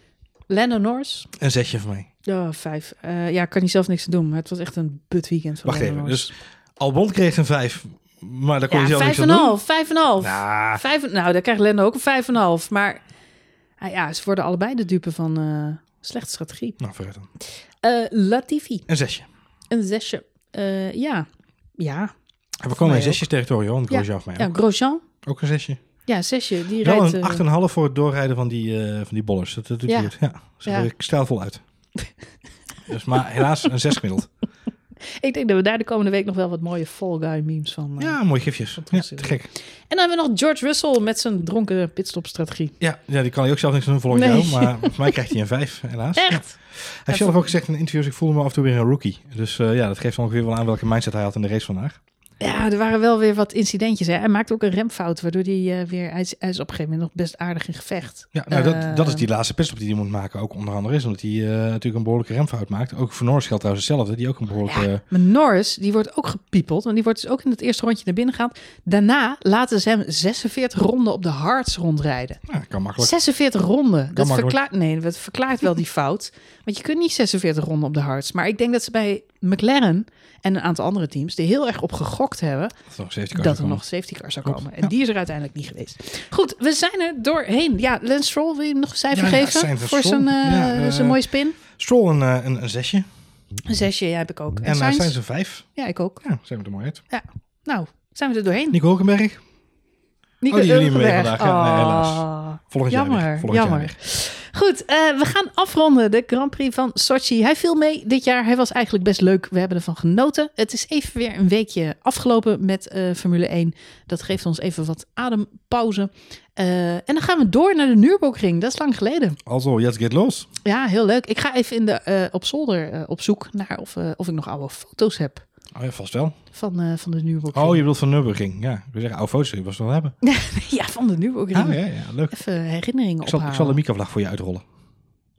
Speaker 1: Lando Norris.
Speaker 2: Een zesje van mij.
Speaker 1: Ja, vijf. Eh, ja, kan hij zelf niks aan doen. Maar het was echt een but weekend van
Speaker 2: Wacht
Speaker 1: Lando
Speaker 2: even.
Speaker 1: Norris.
Speaker 2: Dus Albon kreeg een 5, maar daar kon
Speaker 1: ja,
Speaker 2: je zelf
Speaker 1: vijf
Speaker 2: niks
Speaker 1: en
Speaker 2: aan doen.
Speaker 1: half. Vijf en half.
Speaker 2: Nou,
Speaker 1: Vijf, nou, daar krijgt Lando ook een vijf en half. Maar ah, ja, ze worden allebei de dupe van eh, slechte strategie.
Speaker 2: nou, dan.
Speaker 1: Eh, Latifi.
Speaker 2: Een zesje.
Speaker 1: Een zesje. Eh, ja. Ja.
Speaker 2: En we komen in zesjes territorium, want
Speaker 1: Ja,
Speaker 2: Grosjean van mij
Speaker 1: Ja,
Speaker 2: ook.
Speaker 1: Grosjean.
Speaker 2: Ook een zesje.
Speaker 1: Ja, zesje. Die
Speaker 2: Wel
Speaker 1: rijdt...
Speaker 2: een
Speaker 1: eh,
Speaker 2: 8,5 voor het doorrijden van die, van die bollers. Dat, dat doet
Speaker 1: Ja.
Speaker 2: goed. Ja, ze
Speaker 1: Ja.
Speaker 2: ja. stijlvol uit. dus, <laughs> maar helaas een 6 gemiddeld.
Speaker 1: Ik denk dat we daar de komende week nog wel wat mooie Fall Guy memes van... eh,
Speaker 2: Ja, mooie gifjes. Ja, te gek.
Speaker 1: En dan hebben we nog George Russell met zijn dronken pitstopstrategie.
Speaker 2: Ja, ja, die kan hij ook zelf niks aan doen volgens
Speaker 1: Nee.
Speaker 2: jou. Maar voor mij krijgt hij een 5, helaas. Ja. Hij
Speaker 1: Echt?
Speaker 2: heeft zelf ook gezegd in interviews, ik voelde me af en toe weer een rookie. Dus eh, ja, dat geeft ongeveer wel aan welke mindset hij had in de race vandaag.
Speaker 1: Ja, er waren wel weer wat incidentjes. Hè. Hij maakte ook een remfout, waardoor hij eh, weer... Hij is, hij is op een gegeven moment nog best aardig in gevecht.
Speaker 2: Ja, nou,
Speaker 1: Eh,
Speaker 2: dat, dat is die laatste pitstop die hij moet maken. Ook onder andere is omdat hij eh, natuurlijk een behoorlijke remfout maakt. Ook voor Norris geldt trouwens hetzelfde. Die ook een behoorlijke...
Speaker 1: Ja, maar Norris, die wordt ook gepiepeld. Want die wordt dus ook in het eerste rondje naar binnen gehaald. Daarna laten ze hem 46 ronden op de hards rondrijden.
Speaker 2: nou, kan makkelijk.
Speaker 1: 46 ronden. Dat
Speaker 2: makkelijk.
Speaker 1: verklaart, nee, dat verklaart wel die fout. Want je kunt niet 46 ronden op de hards. Maar ik denk dat ze bij McLaren en een aantal andere teams... er heel erg op gegokt hebben...
Speaker 2: Dat er nog safety car
Speaker 1: dat er
Speaker 2: zou
Speaker 1: nog safety car zou komen. En
Speaker 2: ja.
Speaker 1: die is er uiteindelijk niet geweest. Goed, we zijn er doorheen. Ja, Lance Stroll, wil je hem nog een cijfer
Speaker 2: Ja, ja,
Speaker 1: geven? Voor
Speaker 2: Stroll.
Speaker 1: zijn,
Speaker 2: Ja, eh,
Speaker 1: zijn mooie spin?
Speaker 2: Stroll een, eh, een, een zesje.
Speaker 1: Een zesje, ja, heb ik ook. En,
Speaker 2: En uh,
Speaker 1: Sainz?
Speaker 2: zijn ze vijf.
Speaker 1: Ja, ik ook.
Speaker 2: Ja, zijn we er mooi uit.
Speaker 1: Nou, zijn we er doorheen.
Speaker 2: Nico Hulkenberg.
Speaker 1: Nico
Speaker 2: Oh, die niet mee vandaag. Ja, nee, helaas.
Speaker 1: Oh,
Speaker 2: Volgend jaar weer. Volgend
Speaker 1: jammer.
Speaker 2: jaar weer.
Speaker 1: Goed, eh, we gaan afronden. De Grand Prix van Sochi. Hij viel mee dit jaar. Hij was eigenlijk best leuk. We hebben ervan genoten. Het is even weer een weekje afgelopen met eh, Formule 1. Dat geeft ons even wat adempauze. Eh, en dan gaan we door naar de Nürburgring. Dat is lang geleden.
Speaker 2: Also, jetzt geht los.
Speaker 1: Ja, heel leuk. Ik ga even in de, op zolder op zoek naar of, of ik nog oude foto's heb
Speaker 2: Oh ja, vast wel.
Speaker 1: van, eh, van de Nürburgring.
Speaker 2: Oh, je bedoelt van Nürburgring. Ja, ik wil zeggen, oude foto's die was wel hebben. <laughs>
Speaker 1: ja, van de Nürburgring.
Speaker 2: Ah, ja, ja, leuk.
Speaker 1: Even herinneringen
Speaker 2: Ik zal, ik zal de Mika-vlag voor je uitrollen.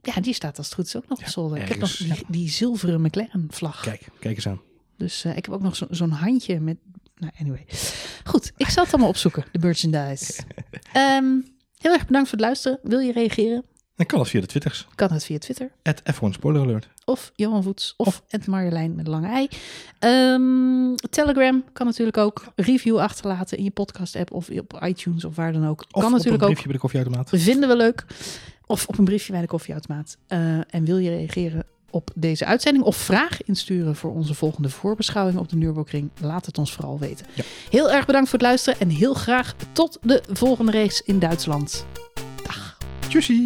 Speaker 1: Ja, die staat als het goed is ook nog op zolder. Ik heb nog die, die zilveren McLaren-vlag.
Speaker 2: Kijk, kijk eens aan.
Speaker 1: Dus eh, ik heb ook nog zo- zo'n handje met... Nou, anyway. Goed, ik zal het allemaal opzoeken, de merchandise. <laughs> Ehm, heel erg bedankt voor het luisteren. Wil je reageren?
Speaker 2: Dan kan dat via de Twitters.
Speaker 1: Kan het via Twitter.
Speaker 2: At F1 Spoiler Alert.
Speaker 1: Of Johan Voets. Of, of Marjolein met een lange ei. Ehm, Telegram kan natuurlijk ook. Review achterlaten in je podcast-app of op iTunes of waar dan ook.
Speaker 2: Of
Speaker 1: kan natuurlijk
Speaker 2: een
Speaker 1: ook.
Speaker 2: briefje bij de koffieautomaat.
Speaker 1: Vinden we leuk. Of op een briefje bij de koffieautomaat. Eh, en wil je reageren op deze uitzending of vragen insturen voor onze volgende voorbeschouwing op de Nürburgring? Laat het ons vooral weten.
Speaker 2: Ja.
Speaker 1: Heel erg bedankt voor het luisteren en heel graag tot de volgende race in Duitsland.
Speaker 2: Tschüssi.